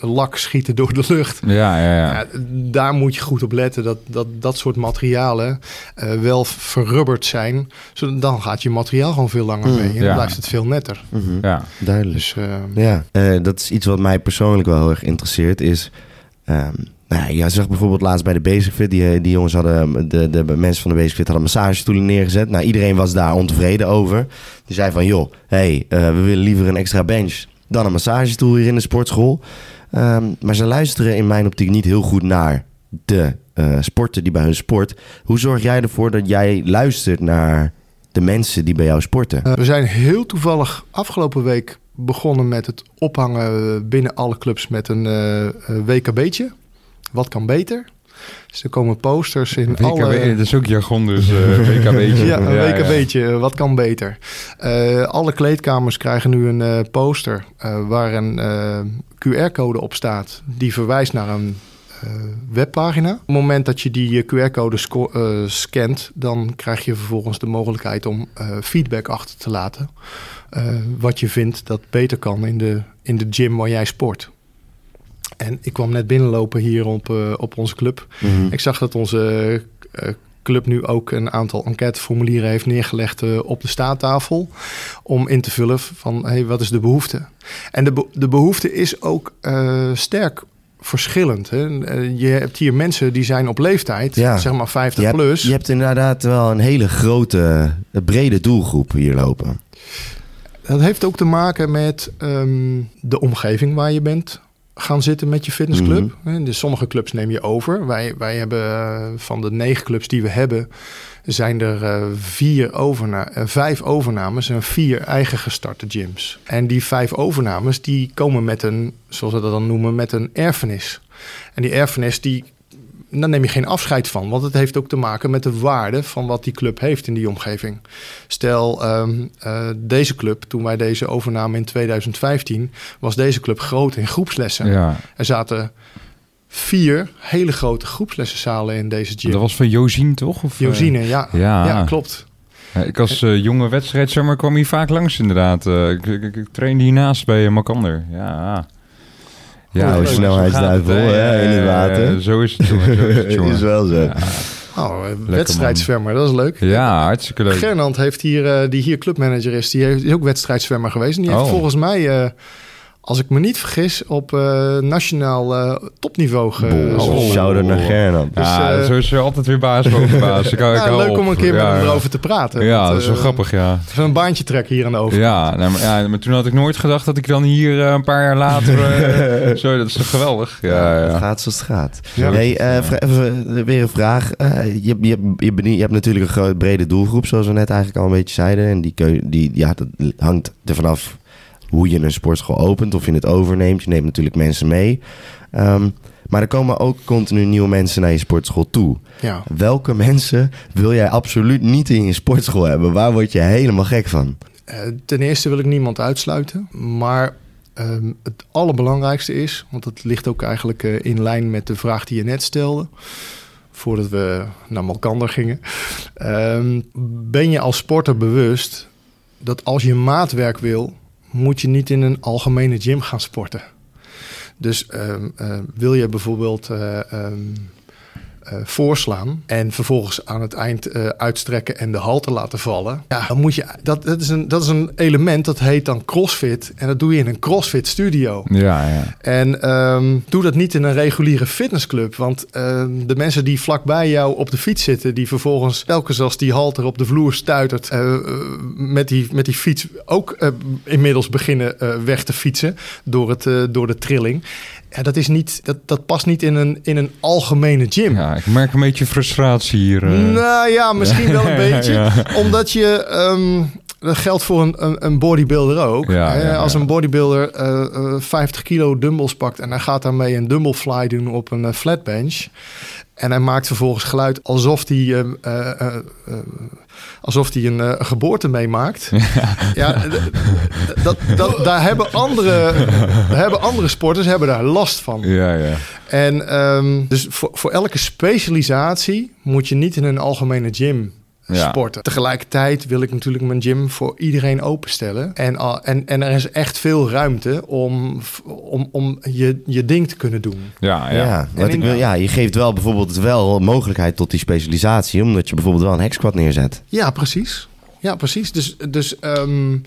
eh, lak schieten door de lucht. Ja, ja, ja. Ja, daar moet je goed op letten dat dat, dat soort materialen eh, wel verrubberd zijn. Zodat dan gaat je materiaal gewoon veel langer Mm, mee. En dan ja. blijft het veel netter. Mhm. ja. Duidelijk. Dus Ja, dat is iets wat mij persoonlijk wel heel erg interesseert. Is, ehm, nou je zag bijvoorbeeld laatst bij de Basic Fit, die, die jongens hadden, de, de mensen van de Basic Fit hadden massagestoelen neergezet. Nou, iedereen was daar ontevreden over. Die zei van, joh, hey, eh, we willen liever een extra bench dan een massagestoel hier in de sportschool. Ehm, maar ze luisteren in mijn optiek niet heel goed naar de eh sporter die bij hun sport. Hoe zorg jij ervoor dat jij luistert naar de mensen die bij jou sporten? eh, we zijn heel toevallig afgelopen week begonnen met het ophangen binnen alle clubs met een eh, eh, WKB'tje. Wat kan beter? Dus er komen posters in WKB, alle... dat is ook jargon, dus eh *laughs* WKB'tje. Ja, een ja. WKB'tje. Wat kan beter? Eh, alle kleedkamers krijgen nu een eh, poster waar een QR-code op staat. Die verwijst naar een webpagina. Op het moment dat je die QR-code scant, dan krijg je vervolgens de mogelijkheid om feedback achter te laten. Wat je vindt dat beter kan in de, in de gym waar jij sport. En ik kwam net binnenlopen hier op, eh, op onze club. Mhm. Ik zag dat onze eh, club nu ook een aantal enquêteformulieren heeft neergelegd eh, op de staattafel. Om in te vullen van hey, wat is de behoefte. En de, be- de behoefte is ook sterk verschillend. Hè? Je hebt hier mensen die zijn op leeftijd, Ja. zeg maar 50 Je hebt, plus. je hebt inderdaad wel een hele grote, brede doelgroep hier lopen. Dat heeft ook te maken met ehm, de omgeving waar je bent gaan zitten met je fitnessclub. Hè, Dus sommige clubs neem je over. Wij, wij hebben eh, van de negen clubs die we hebben, zijn er eh, vier overna eh, vijf overnames en vier eigen gestarte gyms. En die vijf overnames die komen met een, zoals we dat dan noemen, met een erfenis. En die erfenis die daar neem je geen afscheid van. Want het heeft ook te maken met de waarde van wat die club heeft in die omgeving. Stel, ehm, eh, deze club, toen wij deze overnamen in 2015, was deze club groot in groepslessen. Ja, Er zaten vier hele grote groepslessenzalen in deze gym. dat was van Josien toch? Of, eh, Josine, ja. ja. ja. klopt. Ja, ik als eh, jonge wedstrijdzwemmer kwam hier vaak langs inderdaad. Ik, ik, ik, trainde hiernaast bij uh, Makander. Ja. Ja, leuk. snelheidsduivel, hè, in het water. zo is het, jongen. Zo is het, *laughs* jongen. is wel zo. Ja, Oh, wedstrijdzwemmer, dat is leuk. Ja, hartstikke leuk. Gernand heeft hier, eh, die hier clubmanager is, die heeft, is ook wedstrijdzwemmer geweest. En die heeft Oh. volgens mij, eh, als ik me niet vergis, op eh, nationaal eh, topniveau ge- Oh, shout-out naar Gernand. Dus, ja, eh, zo is er altijd weer baas boven *laughs* baas. Ik ik leuk op. om een keer met Ja, hem ja. erover te praten. Ja, want, dat is wel grappig, ja. Even een baantje trekken hier aan de over. Ja, nou, maar, ja, maar toen had ik nooit gedacht dat ik dan hier een paar jaar later... *laughs* zo, dat is toch geweldig? Ja, Het ja. gaat zoals het gaat. Ja. Hey, eh, vra- even, weer een vraag. Eh, je, je, je, bent je hebt natuurlijk een groot, brede doelgroep, zoals we net eigenlijk al een beetje zeiden. En die, keu- die ja, dat hangt er vanaf hoe je een sportschool opent, of je het overneemt. Je neemt natuurlijk mensen mee. Ehm, maar er komen ook continu nieuwe mensen naar je sportschool toe. Ja. Welke mensen wil jij absoluut niet in je sportschool hebben? Waar word je helemaal gek van? Eh, ten eerste wil ik niemand uitsluiten. Maar ehm, het allerbelangrijkste is, want dat ligt ook eigenlijk eh, in lijn met de vraag die je net stelde. Voordat we naar Malkander gingen. Ehm, ben je als sporter bewust dat als je maatwerk wil, moet je niet in een algemene gym gaan sporten. Dus ehm, eh, wil je bijvoorbeeld eh, eh, voorslaan en vervolgens aan het eind eh, uitstrekken en de halte laten vallen. Ja, dan moet je dat, dat, is een, dat is een element dat heet dan CrossFit en dat doe je in een CrossFit studio. Ja, ja. En ehm, doe dat niet in een reguliere fitnessclub. Want ehm, de mensen die vlakbij jou op de fiets zitten, die vervolgens telkens als die halter op de vloer stuitert, eh, met, die, met die fiets ook inmiddels beginnen weg te fietsen door, het, door de trilling. Ja, dat, is niet, dat, dat past niet in een, in een algemene gym. ja, ik merk een beetje frustratie hier. eh. Nou ja, misschien wel een *laughs* beetje. Ja. Omdat je. ehm, dat geldt voor een, een, bodybuilder ook. Ja, Eh, ja, Als een bodybuilder eh, eh, 50 kilo dumbbells pakt en hij gaat daarmee een dumbbell fly doen op een eh, flat bench. En hij maakt vervolgens geluid alsof hij, eh, eh, eh, alsof hij een eh, geboorte meemaakt. *laughs* Ja, dat, dat, daar hebben andere, daar hebben andere sporters hebben daar last van. Ja, ja. En ehm, dus voor, voor elke specialisatie moet je niet in een algemene gym Ja. sporten. Tegelijkertijd wil ik natuurlijk mijn gym voor iedereen openstellen. En, al- en, en er is echt veel ruimte om, om, om je, je ding te kunnen doen. Ja, Ja, ja. wat ik wil, ja, je geeft wel bijvoorbeeld wel mogelijkheid tot die specialisatie, omdat je bijvoorbeeld wel een hexquad neerzet. Ja, precies. Ja, precies. Dus, dus ehm,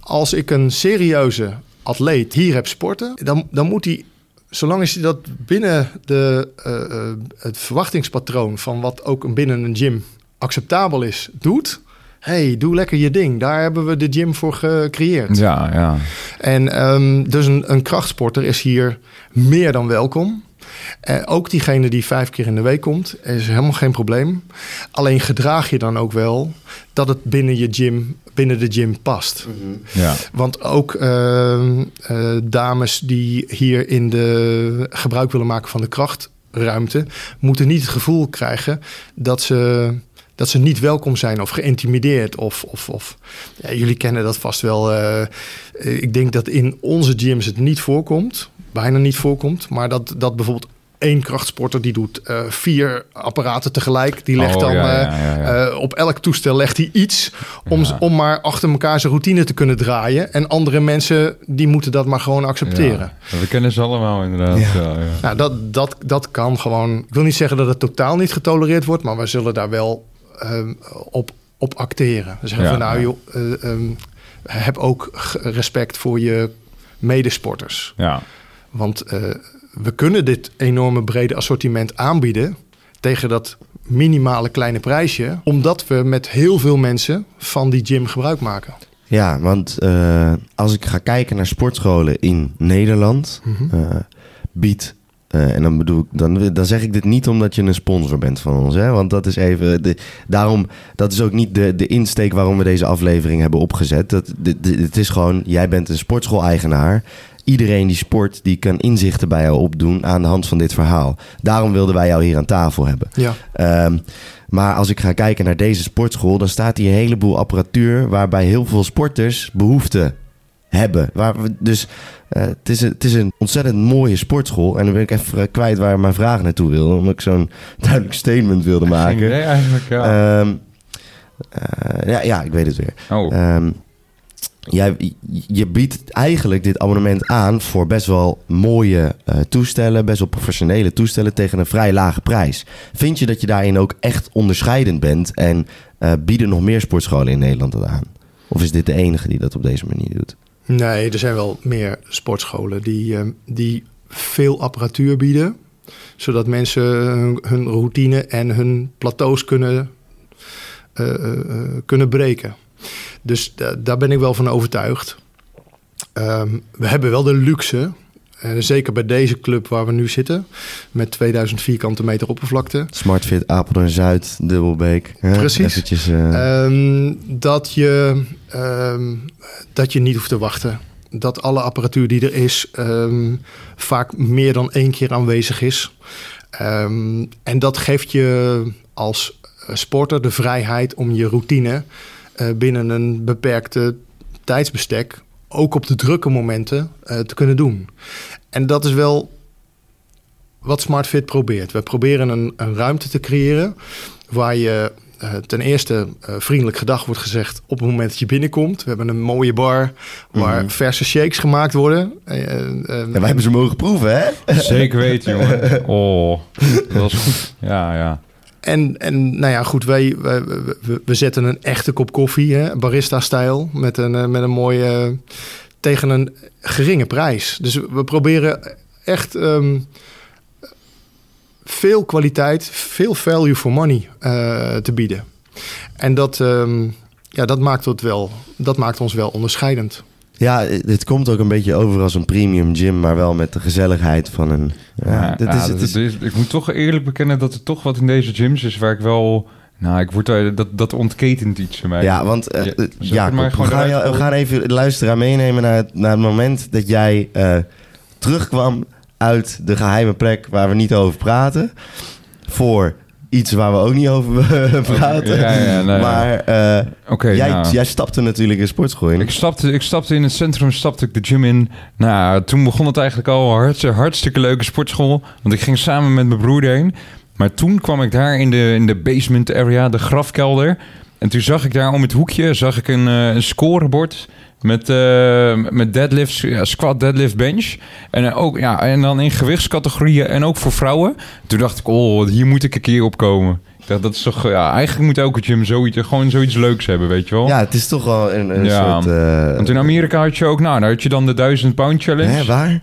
als ik een serieuze atleet hier heb sporten, dan, dan moet hij, zolang als hij dat binnen de, eh, eh, het verwachtingspatroon van wat ook een- binnen een gym acceptabel is, doet. hey, doe lekker je ding. Daar hebben we de gym voor gecreëerd. Ja, ja. En ehm, dus een, een krachtsporter is hier meer dan welkom. Eh, ook diegene die vijf keer in de week komt, is helemaal geen probleem. Alleen gedraag je dan ook wel dat het binnen je gym, binnen de gym past. ja. Want ook ehm, eh, dames die hier in de gebruik willen maken van de krachtruimte, moeten niet het gevoel krijgen dat ze, dat ze niet welkom zijn of geïntimideerd. Of, of, of ja, jullie kennen dat vast wel. eh, ik denk dat in onze gyms het niet voorkomt, bijna niet voorkomt, maar dat, dat bijvoorbeeld één krachtsporter die doet eh, vier apparaten tegelijk. Die legt Oh, dan ja, eh, ja, ja, ja. eh, op elk toestel legt hij iets om, Ja. om maar achter elkaar zijn routine te kunnen draaien. En andere mensen die moeten dat maar gewoon accepteren. Ja, we kennen ze allemaal inderdaad. Ja. Ja. Ja, Nou, dat, dat, dat kan gewoon. Ik wil niet zeggen dat het totaal niet getolereerd wordt, maar we zullen daar wel ehm, op, op acteren. Dus zeggen Ja, we nou, ja. joh, ehm, heb ook respect voor je medesporters. Ja. Want eh, we kunnen dit enorme brede assortiment aanbieden tegen dat minimale kleine prijsje, omdat we met heel veel mensen van die gym gebruik maken. Ja, want eh, als ik ga kijken naar sportscholen in Nederland, Mhm. eh, biedt. Eh, en dan bedoel ik, dan, dan zeg ik dit niet omdat je een sponsor bent van ons, hè? Want dat is even. De, daarom, dat is ook niet de, de insteek waarom we deze aflevering hebben opgezet. Dat, de- het is gewoon, jij bent een sportschool-eigenaar. Iedereen die sport, die kan inzichten bij jou opdoen aan de hand van dit verhaal. Daarom wilden wij jou hier aan tafel hebben. Ja. Ehm, maar als ik ga kijken naar deze sportschool, dan staat hier een heleboel apparatuur waarbij heel veel sporters behoefte hebben. Waar we, dus eh, het, is een, het is een ontzettend mooie sportschool. En dan ben ik even eh, kwijt waar mijn vraag naartoe wilde, omdat ik zo'n *laughs* duidelijk statement wilde maken. idee eigenlijk, ja. Ehm, eh, ja, ja, ik weet het weer. oh, Ehm, jij, je biedt eigenlijk dit abonnement aan voor best wel mooie toestellen, best wel professionele toestellen tegen een vrij lage prijs. Vind je dat je daarin ook echt onderscheidend bent en bieden nog meer sportscholen in Nederland dat aan? Of is dit de enige die dat op deze manier doet? Nee, er zijn wel meer sportscholen die, ehm, die veel apparatuur bieden. Zodat mensen hun, hun routine en hun plateaus kunnen, eh, eh, eh, kunnen breken. Dus da- daar ben ik wel van overtuigd. Ehm, we hebben wel de luxe, eh, zeker bij deze club waar we nu zitten, met 2000 vierkante meter oppervlakte. Smartfit, Apeldoorn Zuid, Dubbelbeek. hè? Precies. Eventjes, eh, Ehm, dat, je, ehm, dat je niet hoeft te wachten. Dat alle apparatuur die er is ehm, vaak meer dan één keer aanwezig is. En dat geeft je als eh, sporter de vrijheid om je routine binnen een beperkte tijdsbestek, ook op de drukke momenten, eh, te kunnen doen. En dat is wel wat SmartFit probeert. We proberen een, een ruimte te creëren waar je eh, ten eerste eh, vriendelijk gedag wordt gezegd op het moment dat je binnenkomt. We hebben een mooie bar waar Mhm. verse shakes gemaakt worden. Eh, ja, wij hebben ze mogen proeven, hè? zeker weten, jongen. *laughs* Oh, dat was goed. Ja, ja. En, en nou ja, goed, wij, wij- we, we, zetten een echte kop koffie, barista-stijl, met een, eh, met een mooie, tegen een geringe prijs. Dus we proberen echt ehm, veel kwaliteit, veel value for money eh, te bieden. En dat, ehm, ja, dat, maakt het wel, dat maakt ons wel onderscheidend. Ja, het komt ook een beetje over als een premium gym, maar wel met de gezelligheid van een... Ja, Ja, dit ja, is, het dat is, is- ik moet toch eerlijk bekennen dat er toch wat in deze gyms is waar ik wel... Nou, ik word, daar- dat, dat ontketent iets in mij. Ja, want eh, Ja, eh, Jacob, maar we gaan, jou- we gaan even de luisteraar meenemen naar het, naar het moment dat jij eh, terugkwam uit de geheime plek waar we niet over praten. Voor iets waar we ook niet over *laughs* praten. ja, ja, nee, maar eh, jij, nou. jij stapte natuurlijk een sportschool in. Ik stapte, ik stapte in het centrum, stapte ik de gym in. Nou, toen begon het eigenlijk al hartstikke, hartstikke leuke sportschool. Want ik ging samen met mijn broer heen. Maar toen kwam ik daar in de, in de basement area, de grafkelder. En toen zag ik daar om het hoekje zag ik een, eh, een scorebord met, eh, met deadlifts, ja, squat, deadlift, bench. En, eh, ook, ja, en dan in gewichtscategorieën en ook voor vrouwen. Toen dacht ik, oh, hier moet ik een keer opkomen. Ik dacht, dat is toch, ja, eigenlijk moet elke gym zoiets, gewoon zoiets leuks hebben, weet je wel. Ja, het is toch wel een, een Ja, soort... eh, Want in Amerika had je ook, nou, daar had je dan de 1000 pound challenge. hè, waar?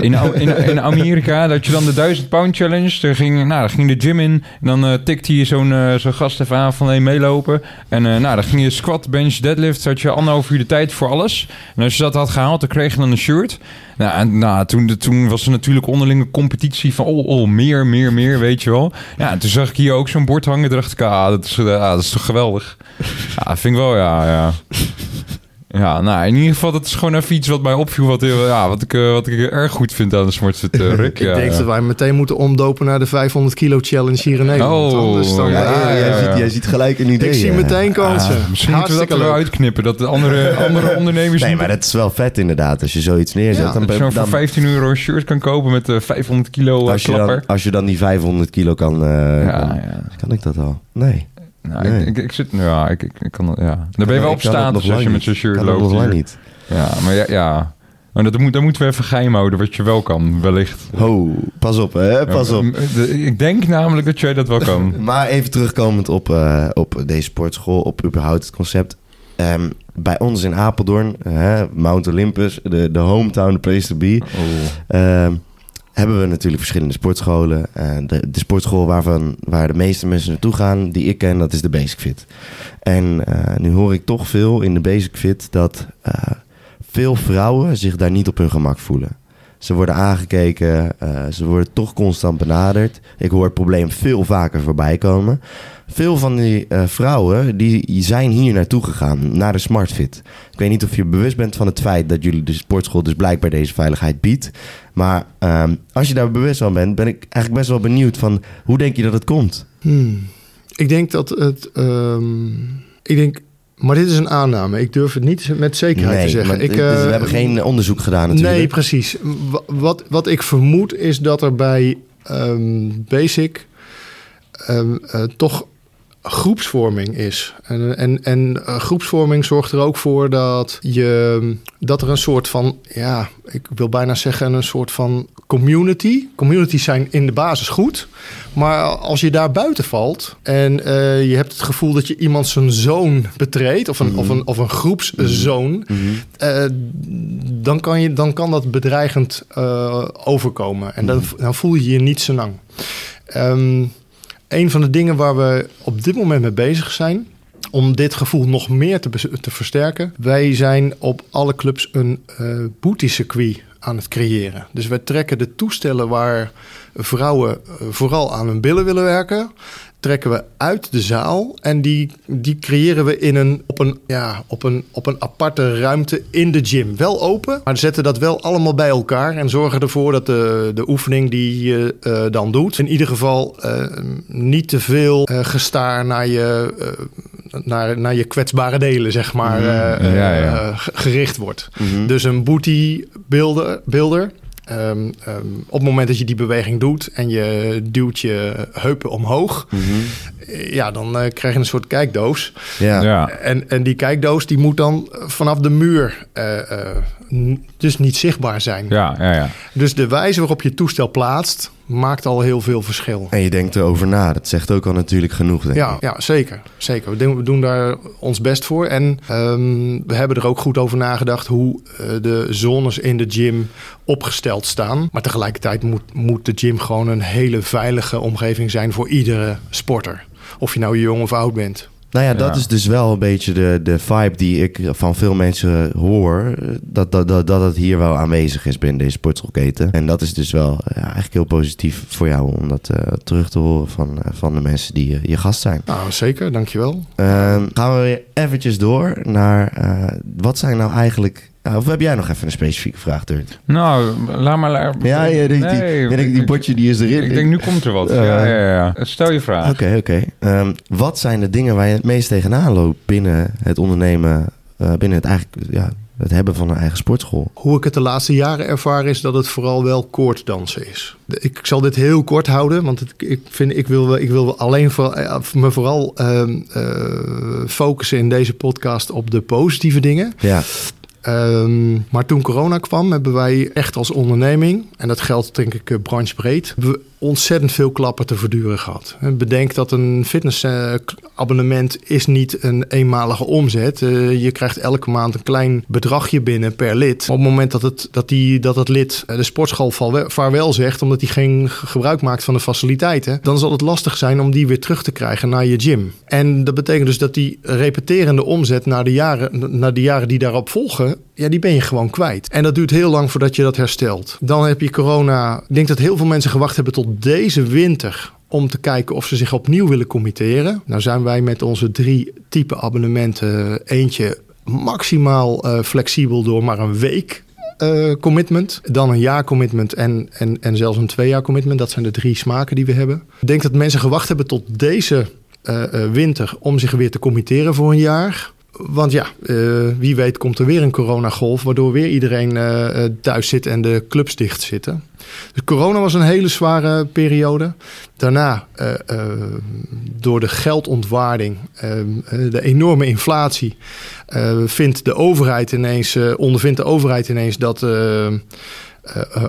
In, in, in Amerika had je dan de 1000 pound challenge. Daar ging, nou, daar ging de gym in. En dan eh tikte je zo'n eh, zo'n gast even aan van hey, meelopen. En eh, nou, dan ging je squat, bench, deadlift. Had je anderhalf uur de tijd voor alles. En als je dat had gehaald, dan kreeg je dan een shirt. Nou, en, nou toen, toen was er natuurlijk onderlinge competitie van oh, oh, meer, meer, meer, weet je wel. Ja, en toen zag ik hier ook zo'n bord hangen. Dacht ik, ah, dat is, ah, dat toch geweldig. Ja, vind ik wel, ja, ja. Ja, nou, in ieder geval, dat is gewoon even iets wat mij opviel. Wat, ja, wat, ik, eh, wat ik erg goed vind aan de SmartFit eh, *laughs* Rick. Ik ja, denk ja. dat wij meteen moeten omdopen naar de 500 kilo challenge hier in Nederland. Oh, Anders dan, ja, Ja, eh, jij, ja, ziet, jij ziet gelijk een idee. ik zie meteen kansen. Ah, misschien moeten we dat er leuk. uitknippen. Dat de andere, *laughs* andere ondernemers... Nee, maar dat is wel vet inderdaad. Als je zoiets neerzet, Ja, dan, dat je zo voor dan, 15 euro een shirt kan kopen met eh 500 kilo eh, als, je klapper. dan, als je dan die 500 kilo kan... eh, ja, kan, ja. kan ik dat al? Nee. Nou, Nee. ik, ik, ik zit... Ja, ik, ik, ik kan... dat- Ja. Dan ben je wel op dat status als je met zo'n shirt dat loopt. lang hier. niet. Ja, maar ja... ja. Maar dat moet, dat moeten we even geheim houden, wat je wel kan, wellicht. Ho, pas op hè, pas op. Ik denk namelijk dat jij dat wel kan. *laughs* Maar even terugkomend op, eh, op deze sportschool, op überhaupt het concept. Ehm, bij ons in Apeldoorn, Mount Olympus, de, de hometown, the place to be, Oh. ehm, hebben we natuurlijk verschillende sportscholen. De, de sportschool waarvan, waar de meeste mensen naartoe gaan, die ik ken, dat is de Basic Fit. En eh, nu hoor ik toch veel in de Basic Fit dat eh, veel vrouwen zich daar niet op hun gemak voelen. Ze worden aangekeken, eh, ze worden toch constant benaderd. Ik hoor het probleem veel vaker voorbij komen. Veel van die eh, vrouwen die zijn hier naartoe gegaan, naar de SmartFit. Ik weet niet of je bewust bent van het feit dat jullie de sportschool dus blijkbaar deze veiligheid biedt. Maar ehm, als je daar bewust van bent, ben ik eigenlijk best wel benieuwd van hoe denk je dat het komt? Hmm. Ik denk dat het. ehm, ik denk. Maar dit is een aanname. Ik durf het niet met zekerheid te zeggen. ik, we eh, hebben geen onderzoek gedaan natuurlijk. Nee, precies. Wa- Wat, wat ik vermoed is dat er bij ehm, Basic ehm, eh, toch groepsvorming is. En, en, en eh, groepsvorming zorgt er ook voor dat, je, dat er een soort van, ja, ik wil bijna zeggen een soort van community. Communities zijn in de basis goed. Maar als je daar buiten valt en eh, je hebt het gevoel dat je iemand zijn zoon betreedt, of een, of een, of een groepszoon, Mhm. eh, dan, kan je, dan kan dat bedreigend eh, overkomen. En dan, dan voel je je niet zo lang. Ehm, een van de dingen waar we op dit moment mee bezig zijn, om dit gevoel nog meer te, te versterken. Wij zijn op alle clubs een eh booty-circuit aan het creëren. Dus wij trekken de toestellen waar vrouwen eh, vooral aan hun billen willen werken, trekken we uit de zaal en die, die creëren we in een, op, een, ja, op, een, op een aparte ruimte in de gym. Wel open, maar zetten dat wel allemaal bij elkaar en zorgen ervoor dat de, de oefening die je eh, dan doet, in ieder geval eh, niet te veel eh, gestaar naar je, naar, naar je kwetsbare delen, zeg maar, Ja, ja. ge- gericht wordt. Mhm. Dus een booty beelder, beelder. Ehm, ehm, op het moment dat je die beweging doet en je duwt je heupen omhoog, Mhm. eh, ja, dan eh, krijg je een soort kijkdoos. Ja. Ja. En, en die kijkdoos die moet dan vanaf de muur eh, eh, n- dus niet zichtbaar zijn. Ja, ja, ja. Dus de wijze waarop je het toestel plaatst, maakt al heel veel verschil. En je denkt erover na. Dat zegt ook al natuurlijk genoeg. Denk Ja, ik. ja zeker. zeker. We, doen, daar ons best voor. En ehm, we hebben er ook goed over nagedacht hoe eh, de zones in de gym opgesteld staan. Maar tegelijkertijd moet, moet de gym gewoon een hele veilige omgeving zijn voor iedere sporter. Of je nou jong of oud bent. Nou ja, dat Ja. is dus wel een beetje de, de vibe die ik van veel mensen hoor. Dat, dat, dat, dat het hier wel aanwezig is binnen deze sportschoolketen. En dat is dus wel ja, eigenlijk heel positief voor jou om dat eh, terug te horen van, eh, van de mensen die je gast zijn. Nou, zeker. Dankjewel. Ehm, gaan we weer eventjes door naar eh, wat zijn nou eigenlijk... of heb jij nog even een specifieke vraag, Dirt? Nou, laat maar... la- Ja, ja die, Nee, die, die ik- botje die is erin. Ik denk, nu komt er wat. Eh, ja, ja, ja. Stel je vraag. Oké, oké. Ehm, wat zijn de dingen waar je het meest tegenaan loopt binnen het ondernemen, eh, binnen het eigenlijk ja, het hebben van een eigen sportschool? Hoe ik het de laatste jaren ervaar is dat het vooral wel koorddansen is. Ik zal dit heel kort houden, want het, ik, vind, ik, wil, ik wil alleen voor, eh, me vooral ehm, eh, focussen in deze podcast op de positieve dingen. Ja, Ehm, maar toen corona kwam, hebben wij echt als onderneming, en dat geldt denk ik eh, branchebreed, ontzettend veel klappen te verduren gehad. Eh, Bedenk dat een fitnessabonnement is niet een eenmalige omzet. Eh, je krijgt elke maand een klein bedragje binnen per lid. Op het moment dat het, dat die, dat het lid eh, de sportschool vaarwel zegt, omdat hij geen gebruik maakt van de faciliteiten, dan zal het lastig zijn om die weer terug te krijgen naar je gym. En dat betekent dus dat die repeterende omzet naar de jaren, naar de jaren die daarop volgen, ja, die ben je gewoon kwijt. En dat duurt heel lang voordat je dat herstelt. Dan heb je corona. Ik denk dat heel veel mensen gewacht hebben tot deze winter om te kijken of ze zich opnieuw willen committeren. Nou zijn wij met onze drie type abonnementen eentje maximaal eh, flexibel door maar een week eh, commitment. Dan een jaar commitment en, en, en zelfs een twee jaar commitment. Dat zijn de drie smaken die we hebben. Ik denk dat mensen gewacht hebben tot deze eh, winter om zich weer te committeren voor een jaar. Want ja, eh, wie weet komt er weer een coronagolf... waardoor weer iedereen eh, eh, thuis zit en de clubs dicht zitten. Dus corona was een hele zware periode. Daarna, door de geldontwaarding, de enorme inflatie... vindt de overheid ineens, ondervindt de overheid ineens dat...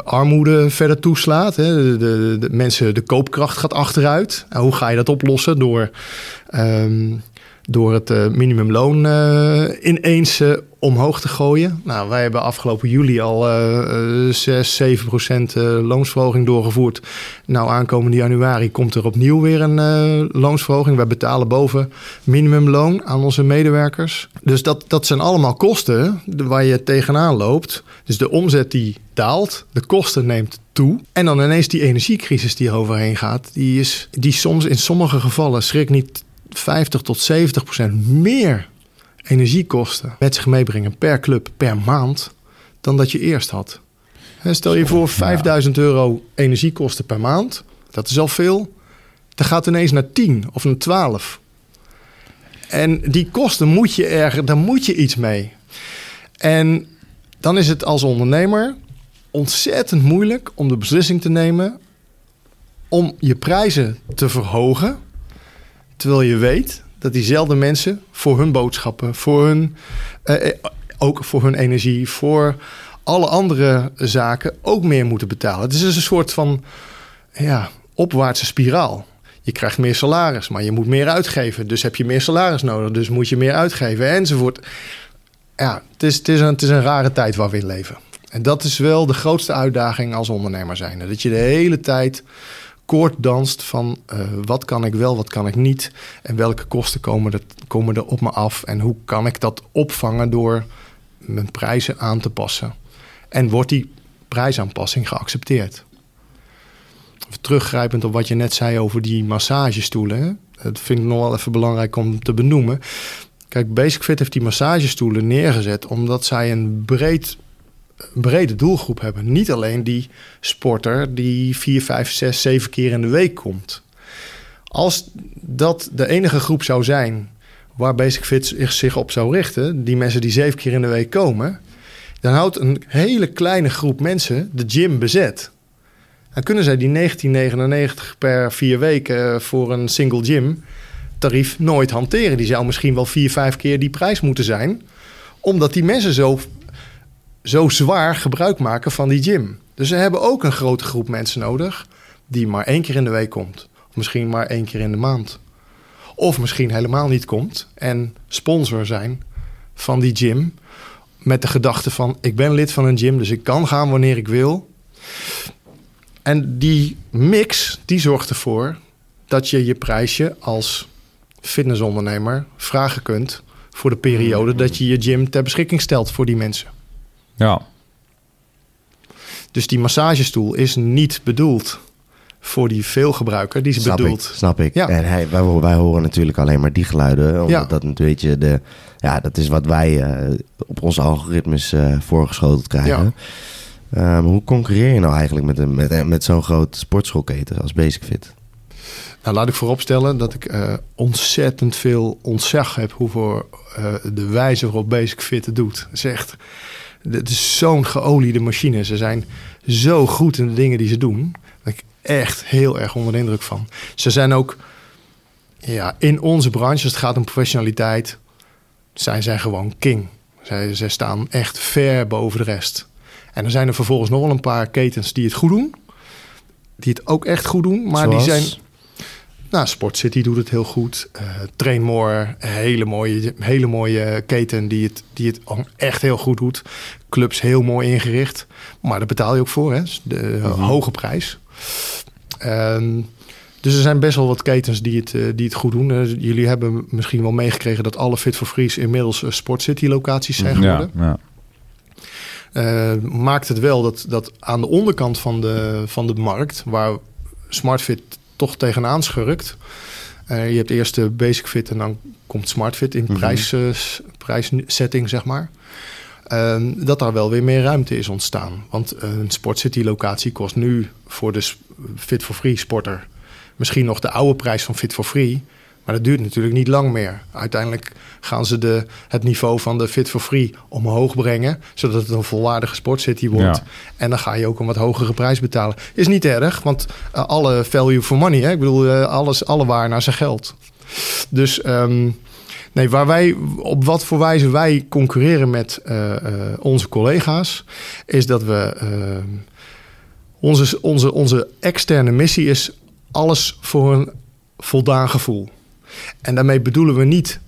armoede verder toeslaat. Hè. De, de, mensen, de koopkracht gaat achteruit. Hoe ga je dat oplossen? Door, ehm, door het eh, minimumloon eh, ineens eh, omhoog te gooien. Nou, wij hebben afgelopen juli al eh, eh, 6, 7 procent loonsverhoging doorgevoerd. Nou, aankomende januari komt er opnieuw weer een loonsverhoging. Wij betalen boven minimumloon aan onze medewerkers. Dus dat, dat zijn allemaal kosten waar je tegenaan loopt. Dus de omzet die daalt, de kosten neemt toe. En dan ineens die energiecrisis die er overheen gaat, die is die soms in sommige gevallen schrik niet 50 tot 70 procent meer energiekosten met zich meebrengen per club per maand dan dat je eerst had. Hè, Stel je voor 5000 euro energiekosten per maand, dat is al veel. Dan gaat ineens naar 10 of naar 12. En die kosten moet je erger, daar moet je iets mee. En dan is het als ondernemer ontzettend moeilijk om de beslissing te nemen om je prijzen te verhogen. Terwijl je weet dat diezelfde mensen voor hun boodschappen, voor hun, eh, eh, ook voor hun energie, voor alle andere zaken ook meer moeten betalen. Het is dus een soort van ja, opwaartse spiraal. Je krijgt meer salaris, maar je moet meer uitgeven. Dus heb je meer salaris nodig, dus moet je meer uitgeven enzovoort. Ja, het is, het is, een, het is een rare tijd waar we in leven. En dat is wel de grootste uitdaging als ondernemer zijn. Dat je de hele tijd koord danst van eh, wat kan ik wel, wat kan ik niet. En welke kosten komen er, komen er op me af. En hoe kan ik dat opvangen door mijn prijzen aan te passen. En wordt die prijsaanpassing geaccepteerd? Teruggrijpend op wat je net zei over die massagestoelen. Dat vind ik nog wel even belangrijk om te benoemen. Kijk, Basic Fit heeft die massagestoelen neergezet omdat zij een breed, brede doelgroep hebben. Niet alleen die sporter die 4, 5, 6, 7 keer in de week komt. Als dat de enige groep zou zijn waar Basic Fit zich op zou richten, die mensen die zeven keer in de week komen, dan houdt een hele kleine groep mensen de gym bezet. Dan kunnen zij die 19,99 per vier weken voor een single gym tarief nooit hanteren. Die zou misschien wel vier, vijf keer die prijs moeten zijn, omdat die mensen zo, zo zwaar gebruik maken van die gym. Dus ze hebben ook een grote groep mensen nodig die maar één keer in de week komt. Of misschien maar één keer in de maand. Of misschien helemaal niet komt en sponsor zijn van die gym. Met de gedachte van ik ben lid van een gym, dus ik kan gaan wanneer ik wil. En die mix die zorgt ervoor dat je je prijsje als fitnessondernemer vragen kunt voor de periode dat je je gym ter beschikking stelt voor die mensen. Ja, Dus die massagestoel is niet bedoeld voor die veelgebruiker. Die is Snap bedoeld. ik, snap ik. Ja. En hij, wij, wij horen natuurlijk alleen maar die geluiden. Omdat Ja. dat een beetje de... Ja, dat is wat wij eh, op onze algoritmes eh, voorgeschoteld krijgen. Ehm, hoe concurreer je nou eigenlijk met, een, met, met zo'n groot sportschoolketen als Basic Fit? Nou, laat ik vooropstellen dat ik eh, ontzettend veel ontzag heb hoeveel eh, de wijze waarop Basic Fit het doet. Echt, het is zo'n geoliede machine. Ze zijn zo goed in de dingen die ze doen. Daar ben ik echt heel erg onder de indruk van. Ze zijn ook ja, in onze branche, als het gaat om professionaliteit, zijn zij gewoon king. Zij, zij staan echt ver boven de rest. En er zijn er vervolgens nog wel een paar ketens die het goed doen. Die het ook echt goed doen. Maar Zoals? die zijn nou, Sport City doet het heel goed. Eh Train More, een hele mooie, hele mooie keten die het, die het echt heel goed doet. Clubs heel mooi ingericht. Maar daar betaal je ook voor, hè? Dus de hoge prijs. Ehm, dus er zijn best wel wat ketens die het, eh, die het goed doen. Eh, jullie hebben misschien wel meegekregen dat alle Fit for Freeze inmiddels eh, Sport City locaties zijn ja, geworden. ja. Eh, maakt het wel dat, dat aan de onderkant van de, van de markt, waar SmartFit toch tegenaan schurkt. eh, je hebt eerst de Basic Fit en dan komt SmartFit in Mhm. prijsklasse prijssetting, zeg maar. Ehm, dat daar wel weer meer ruimte is ontstaan. Want een Sportcity locatie kost nu voor de Fit for Free sporter misschien nog de oude prijs van Fit for Free. Maar dat duurt natuurlijk niet lang meer. Uiteindelijk gaan ze de, het niveau van de Fit for Free omhoog brengen, zodat het een volwaardige sportcity wordt. Ja. En dan ga je ook een wat hogere prijs betalen. Is niet erg, want eh, alle value for money, hè? ik bedoel, eh, alles, alle waar naar zijn geld. Dus ehm, nee, waar wij, op wat voor wijze wij concurreren met eh, onze collega's, is dat we. onze, onze, onze externe missie is alles voor een voldaan gevoel. En daarmee bedoelen we niet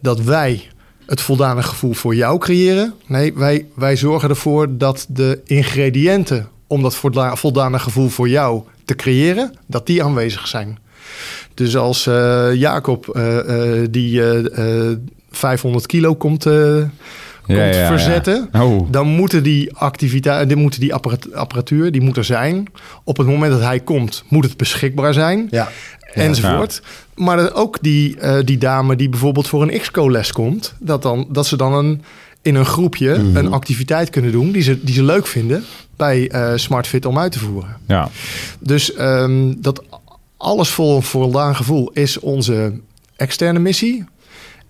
dat wij het voldane gevoel voor jou creëren. Nee, wij, wij zorgen ervoor dat de ingrediënten om dat voldane, gevoel voor jou te creëren, dat die aanwezig zijn. Dus als eh, Jacob eh, eh, die eh, eh, 500 kilo komt, eh, komt Ja, ja, ja. verzetten, Oh, dan moeten die activiteiten, die, moeten die apparat- apparatuur, die moet er zijn. Op het moment dat hij komt, moet het beschikbaar zijn. Ja. enzovoort. Maar ook die, eh, die dame die bijvoorbeeld voor een XCO-les komt, dat, dan, dat ze dan een, in een groepje een activiteit kunnen doen die ze, die ze leuk vinden bij eh SmartFit om uit te voeren. ja. Dus ehm, dat alles vol een voldaan gevoel is onze externe missie.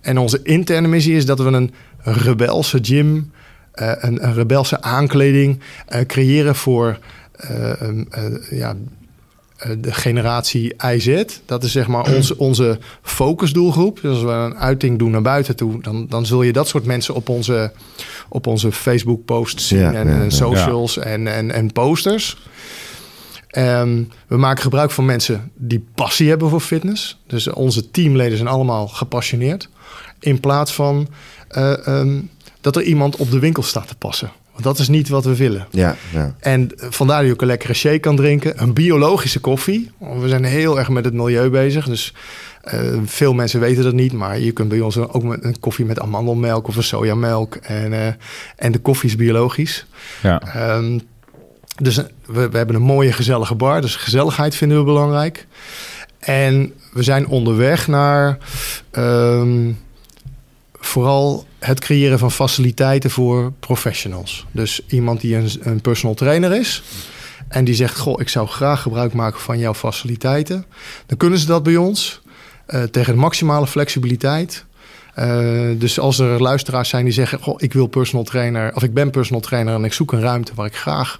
En onze interne missie is dat we een rebelse gym, eh, een, een rebelse aankleding eh, creëren voor eh, ehm, eh, ja, de generatie IZ. Dat is zeg maar onze, *clears throat* onze focusdoelgroep. Dus als we een uiting doen naar buiten toe, dan, dan zul je dat soort mensen op onze, op onze Facebook posts zien Ja, en, ja, en ja. socials En, en, en posters. Ehm, we maken gebruik van mensen die passie hebben voor fitness. Dus onze teamleden zijn allemaal gepassioneerd. In plaats van eh, ehm, dat er iemand op de winkel staat te passen. Want dat is niet wat we willen. Ja, ja. En vandaar dat je ook een lekkere shake kan drinken. Een biologische koffie. We zijn heel erg met het milieu bezig. Dus eh, veel mensen weten dat niet. Maar je kunt bij ons ook met een koffie met amandelmelk of een sojamelk. En, eh, en de koffie is biologisch. ja. Ehm, dus eh, we, we hebben een mooie gezellige bar. Dus gezelligheid vinden we belangrijk. En we zijn onderweg naar ehm, vooral het creëren van faciliteiten voor professionals. Dus iemand die een, een personal trainer is. En die zegt, goh, ik zou graag gebruik maken van jouw faciliteiten. Dan kunnen ze dat bij ons eh, tegen maximale flexibiliteit. Eh, dus als er luisteraars zijn die zeggen, goh, ik wil personal trainer, of ik ben personal trainer en ik zoek een ruimte waar ik graag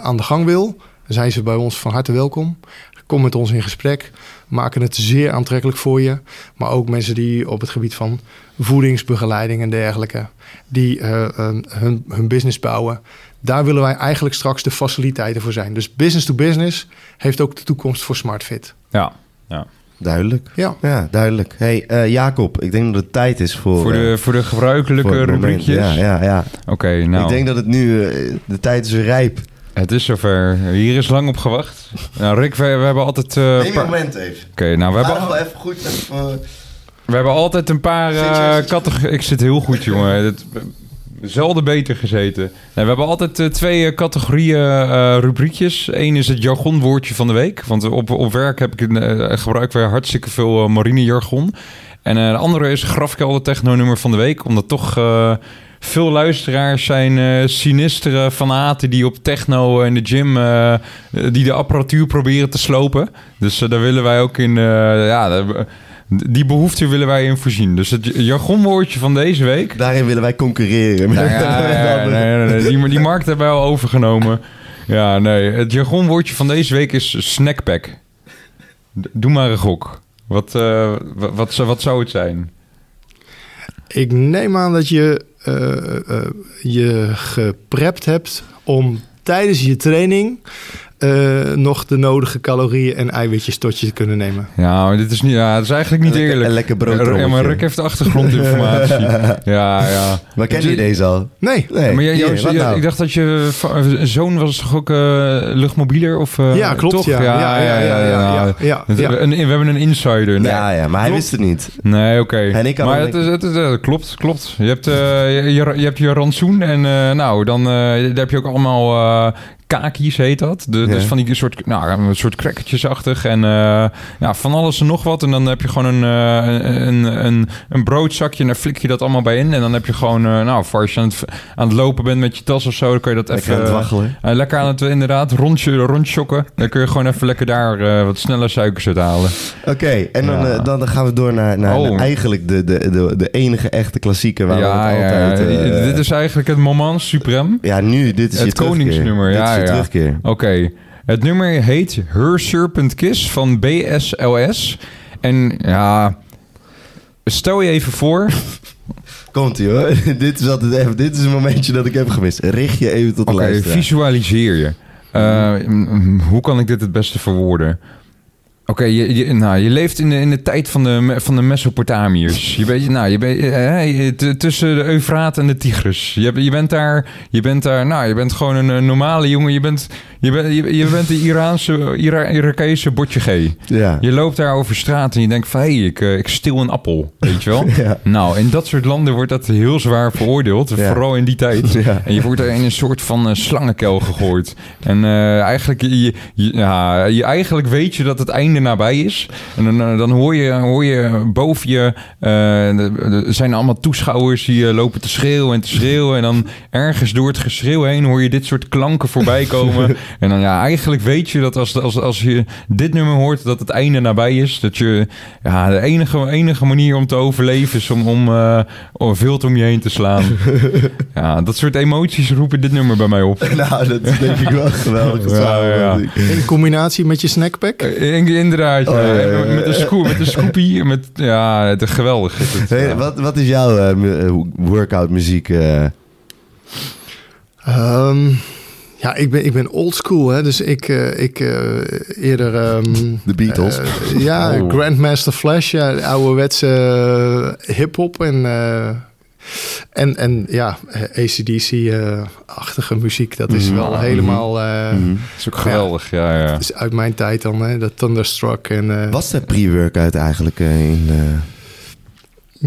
aan de gang wil, zijn ze bij ons van harte welkom. Kom met ons in gesprek, maken het zeer aantrekkelijk voor je. Maar ook mensen die op het gebied van voedingsbegeleiding en dergelijke, die eh, eh, hun, hun business bouwen. Daar willen wij eigenlijk straks de faciliteiten voor zijn. Dus business to business heeft ook de toekomst voor SmartFit. ja. ja. Duidelijk. Ja. Ja, duidelijk. hey, eh, Jacob, ik denk dat het tijd is voor... Voor, de, eh, voor de gebruikelijke voor rubriekjes. Ja, ja, ja. Oké, nou. Ik denk dat het nu... eh, de tijd is rijp. Het is zover. Hier is lang op gewacht. Nou, Rick, we, we hebben altijd... eh, Neem paar- moment even. Oké, nou, we hebben, even goed... even, we hebben altijd een paar Zit je- eh zit je- categorieën... Ik zit heel goed, jongen. *laughs* Het, zelden beter gezeten. Nee, we hebben altijd eh, twee eh, categorieën eh, rubriekjes. Eén is het jargonwoordje van de week. Want op, op werk heb ik wij hartstikke veel marinejargon. En de andere is grafkelder techno-nummer van de week. Omdat toch... veel luisteraars zijn sinistere fanaten die op techno en de gym die de apparatuur proberen te slopen. Dus daar willen wij ook in, ja, die behoefte willen wij in voorzien. Dus het jargonwoordje van deze week. Daarin willen wij concurreren. Nou ja, *laughs* ja, nee, nee, nee, die, die markt hebben wij al overgenomen. Ja, nee. Het jargonwoordje van deze week is snackpack. Doe maar een gok. Wat, eh, wat, wat zou het zijn? Ik neem aan dat je eh, eh, je geprept hebt om tijdens je training eh, nog de nodige calorieën en eiwitjes tot je te kunnen nemen. Ja, maar dit is, niet, ja, het is eigenlijk niet lekker- eerlijk. een lekker broodtrommetje. Ja, maar Rick heeft achtergrondinformatie. *laughs* ja, ja. Maar ken je deze al? Nee. Nee. maar jij, jij- nou? ik dacht dat je zoon was toch ook eh, luchtmobieler? Of, eh, ja, klopt. Toch? Ja, ja, ja, ja, ja, ja, ja, Het- ja. een- we hebben een insider. Nee, Ja, ja, maar hij Klopt. wist het niet. nee oké. En ik had Maar het, is, het, is, eh, klopt, klopt. Je hebt, je, je, je hebt je rantsoen en eh, nou, dan eh, daar heb je ook allemaal kakies heet dat. De, Ja. Dus van die soort, nou, een soort crackertjesachtig en eh, ja, van alles en nog wat. En dan heb je gewoon een, eh, een, een, een broodzakje en daar flik je dat allemaal bij in. En dan heb je gewoon, eh, nou, voor als je aan het, aan het lopen bent met je tas of zo, dan kun je dat Lekker even... aan het waggelen. lekker aan het inderdaad rondje, rondjokken. Dan kun je gewoon even lekker daar wat sneller suikers uit halen. Oké, en dan, Ja. dan, dan gaan we door naar, naar, Oh. naar eigenlijk de, de, de, de enige echte klassieker waar we ja, het ja, altijd... ja. dit is eigenlijk het moment suprem. Ja, nu, dit is Het je koningsnummer, Dit ja, terugkeer. Oké, het nummer heet Her Serpent Kiss van BSLS. En ja, stel je even voor... *laughs* Komt ie hoor. *laughs* dit, is altijd even, dit is een momentje dat ik heb gemist. Richt je even tot de Oké, luisteraar. visualiseer je. Eh, hoe kan ik dit het beste verwoorden? Oké, je, je, nou, je leeft in de, in de tijd van de, van de Mesopotamiërs. Je bent, nou, je bent eh, tussen de Eufraat en de Tigris. Je, je bent daar, je bent daar, nou, je bent gewoon een, eh, normale jongen. Je bent, je bent, je, je bent de Iraanse, Ira, Irakese botje G. Ja. Je loopt daar over straat en je denkt van... hé, hey, ik, eh, ik stil een appel, weet je wel? *laughs* Ja. Nou, in dat soort landen wordt dat heel zwaar veroordeeld. Ja. Vooral in die tijd. Ja. En je wordt er in een soort van eh, slangenkel gegooid. En eh, eigenlijk, je, je, ja, je, eigenlijk weet je dat het einde nabij is. En dan, dan hoor, je, hoor je boven je... er zijn allemaal toeschouwers die lopen te schreeuwen en te schreeuwen. En dan ergens door het geschreeuw heen hoor je dit soort klanken voorbij komen. *laughs* En dan ja, eigenlijk weet je dat als, als, als je dit nummer hoort, dat het einde nabij is. Dat je, ja, de enige, enige manier om te overleven is om, om eh, om vilt om je heen te slaan. *laughs* ja, dat soort emoties roepen dit nummer bij mij op. *laughs* Nou, dat is denk ik wel geweldig. Ja, ja, ja. In combinatie met je snackpack. Eh, in- Inderdaad, ja. Oh, ja, ja, ja. Met, een scoop, met een scoopie. Met, ja, het is geweldig. is het, Hey, ja. wat, wat is jouw eh, eh, workout muziek? eh? Ehm, ja, ik ben, ik ben old school, hè, dus ik, eh, ik eh, eerder... ehm, De Beatles. eh, ja, Oh. Grandmaster Flash, ja, ouderwetse hip-hop en, eh, en, en ja, ACDC-achtige muziek. Dat is Mhm. wel Mhm. helemaal. Dat is ook geweldig, ja, ja. dat is uit mijn tijd dan, hè, dat Thunderstruck en... eh, Was de pre-workout eigenlijk in... eh,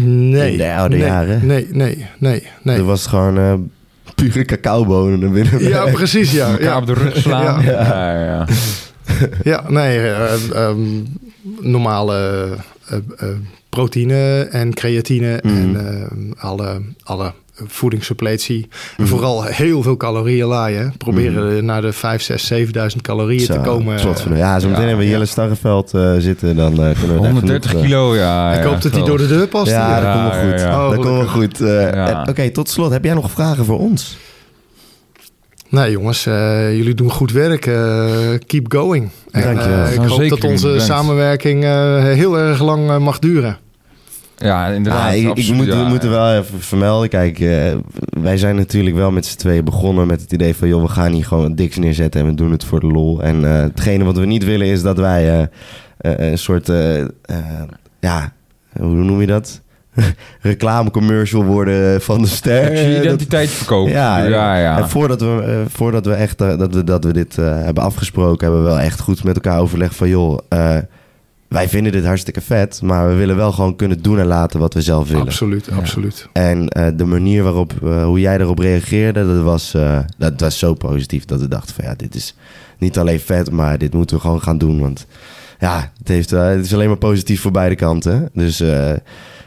nee, in de oude nee, jaren? Nee, nee, nee, nee. Er was gewoon eh, pure cacaobonen naar binnen. Ja, precies, ja. Ja. op de rug slaan. Ja. Ja, ja, ja. Ja, nee, eh, ehm, normale eh, eh, proteïne en creatine Mhm. en ehm, alle, alle voedingssuppletie. En Mhm. vooral heel veel calorieën laaien. hè. Proberen naar de 5, 6, 7.000 calorieën Zo, te komen. van- ja, zo meteen Ja, hebben we ja. Jelle Starreveld eh, zitten. Dan eh, kunnen we er 130 genoeg, eh, kilo, ja. Ik ja, hoop dat hij door de deur past. Ja, dat komt wel goed. ja, ja. Oh, dat komt wel goed. Eh, Oké, tot slot. Heb jij nog vragen voor ons? Nee jongens, eh, jullie doen goed werk. eh, keep going. En, Dankjewel. eh, ik Nou, hoop zeker, dat onze bedankt. samenwerking eh, heel erg lang eh, mag duren. Ja, inderdaad. Ja, ik, ik moet, ja, we moeten ja. wel even vermelden. Kijk, eh, wij zijn natuurlijk wel met z'n tweeën begonnen met het idee van... joh, we gaan hier gewoon diks neerzetten en we doen het voor de lol. En eh, hetgene wat we niet willen is dat wij eh, een soort... ja, hoe noem je dat? *laughs* Reclamecommercial worden van de ster. Je identiteit verkopen. Ja, ja, ja. En voordat we, voordat we echt dat we, dat we dit hebben afgesproken, hebben we wel echt goed met elkaar overlegd van joh, wij vinden dit hartstikke vet, maar we willen wel gewoon kunnen doen en laten wat we zelf willen. Absoluut, Ja. absoluut. En eh, de manier waarop, eh, hoe jij erop reageerde, dat was, eh, dat was zo positief dat we dachten van ja, dit is niet alleen vet, maar dit moeten we gewoon gaan doen. Want ja, het, heeft, het is alleen maar positief voor beide kanten. Dus eh,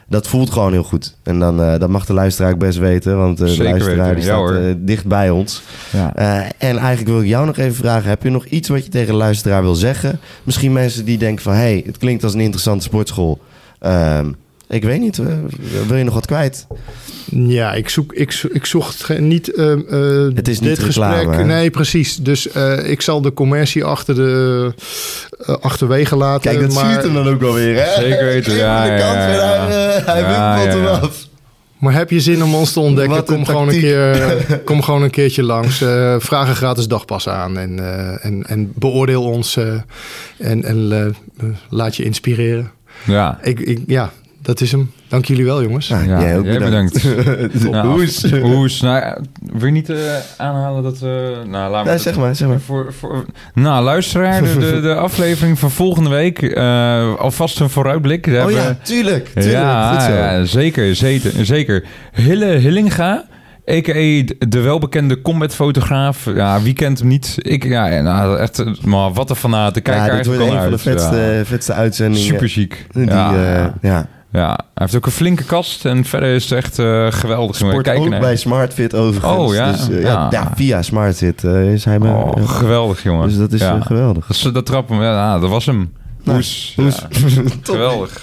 dat voelt gewoon heel goed. En dan, eh, dat mag de luisteraar ook best weten, want eh, de luisteraar weten, die staat eh, dicht bij ons. ja. En eigenlijk wil ik jou nog even vragen: heb je nog iets wat je tegen de luisteraar wil zeggen? Misschien mensen die denken van: hey, het klinkt als een interessante sportschool. Ehm, ik weet niet, eh, wil je nog wat kwijt? Ja, ik, zoek, ik, zo- ik zocht niet eh, eh, Het is niet dit reclame, gesprek. hè? Nee, precies. Dus eh, ik zal de commercie achter de, achterwege laten. Kijk, dat maar, zuurt hem dan ook wel weer, hè? Zeker weten, ja, de ja, ja, weer, ja. Hij, eh, hij Ja, wimpelt ja, hem ja. af. maar heb je zin om ons te ontdekken? Wat een Kom gewoon, een keer, *laughs* kom gewoon een keertje langs. eh vraag een gratis dagpas aan. En, eh, en, en beoordeel ons. en en laat je inspireren. ja. Ik, ik, ja, dat is hem. Dank jullie wel, jongens. Ja, Ja, jij ook jij bedankt. Nou, *laughs* Hoes. Hoes. Nou, ja, wil je niet eh, aanhalen dat we... Nou, laten we Nee, zeg maar, zeg maar. Voor, voor, nou, luisteraar, de, de, de aflevering van volgende week. eh, alvast een vooruitblik. Oh ja, hebben- tuurlijk. tuurlijk. ja, Goed zo. ja, zeker, zeker, zeker. Hille Hillinga A.k.a. de welbekende combat-fotograaf. Ja, wie kent hem niet? Ik, ja, ja, nou, echt, maar wat een fanaat. Kijk ja, er dit wordt een van de vetste, Ja. vetste uitzendingen. Super ziek. Die, ja, eh, ja. Ja, hij heeft ook een flinke kast en verder is het echt eh, geweldig. Sport Kijk ook naar- bij SmartFit overigens. Oh, ja? Dus, eh, ja. Ja. ja, via SmartFit eh, is hij... me- Oh, geweldig, jongen. dus dat is ja. geweldig. Dat, dat trap hem, ja, dat was hem. Nou. Ja. *laughs* geweldig.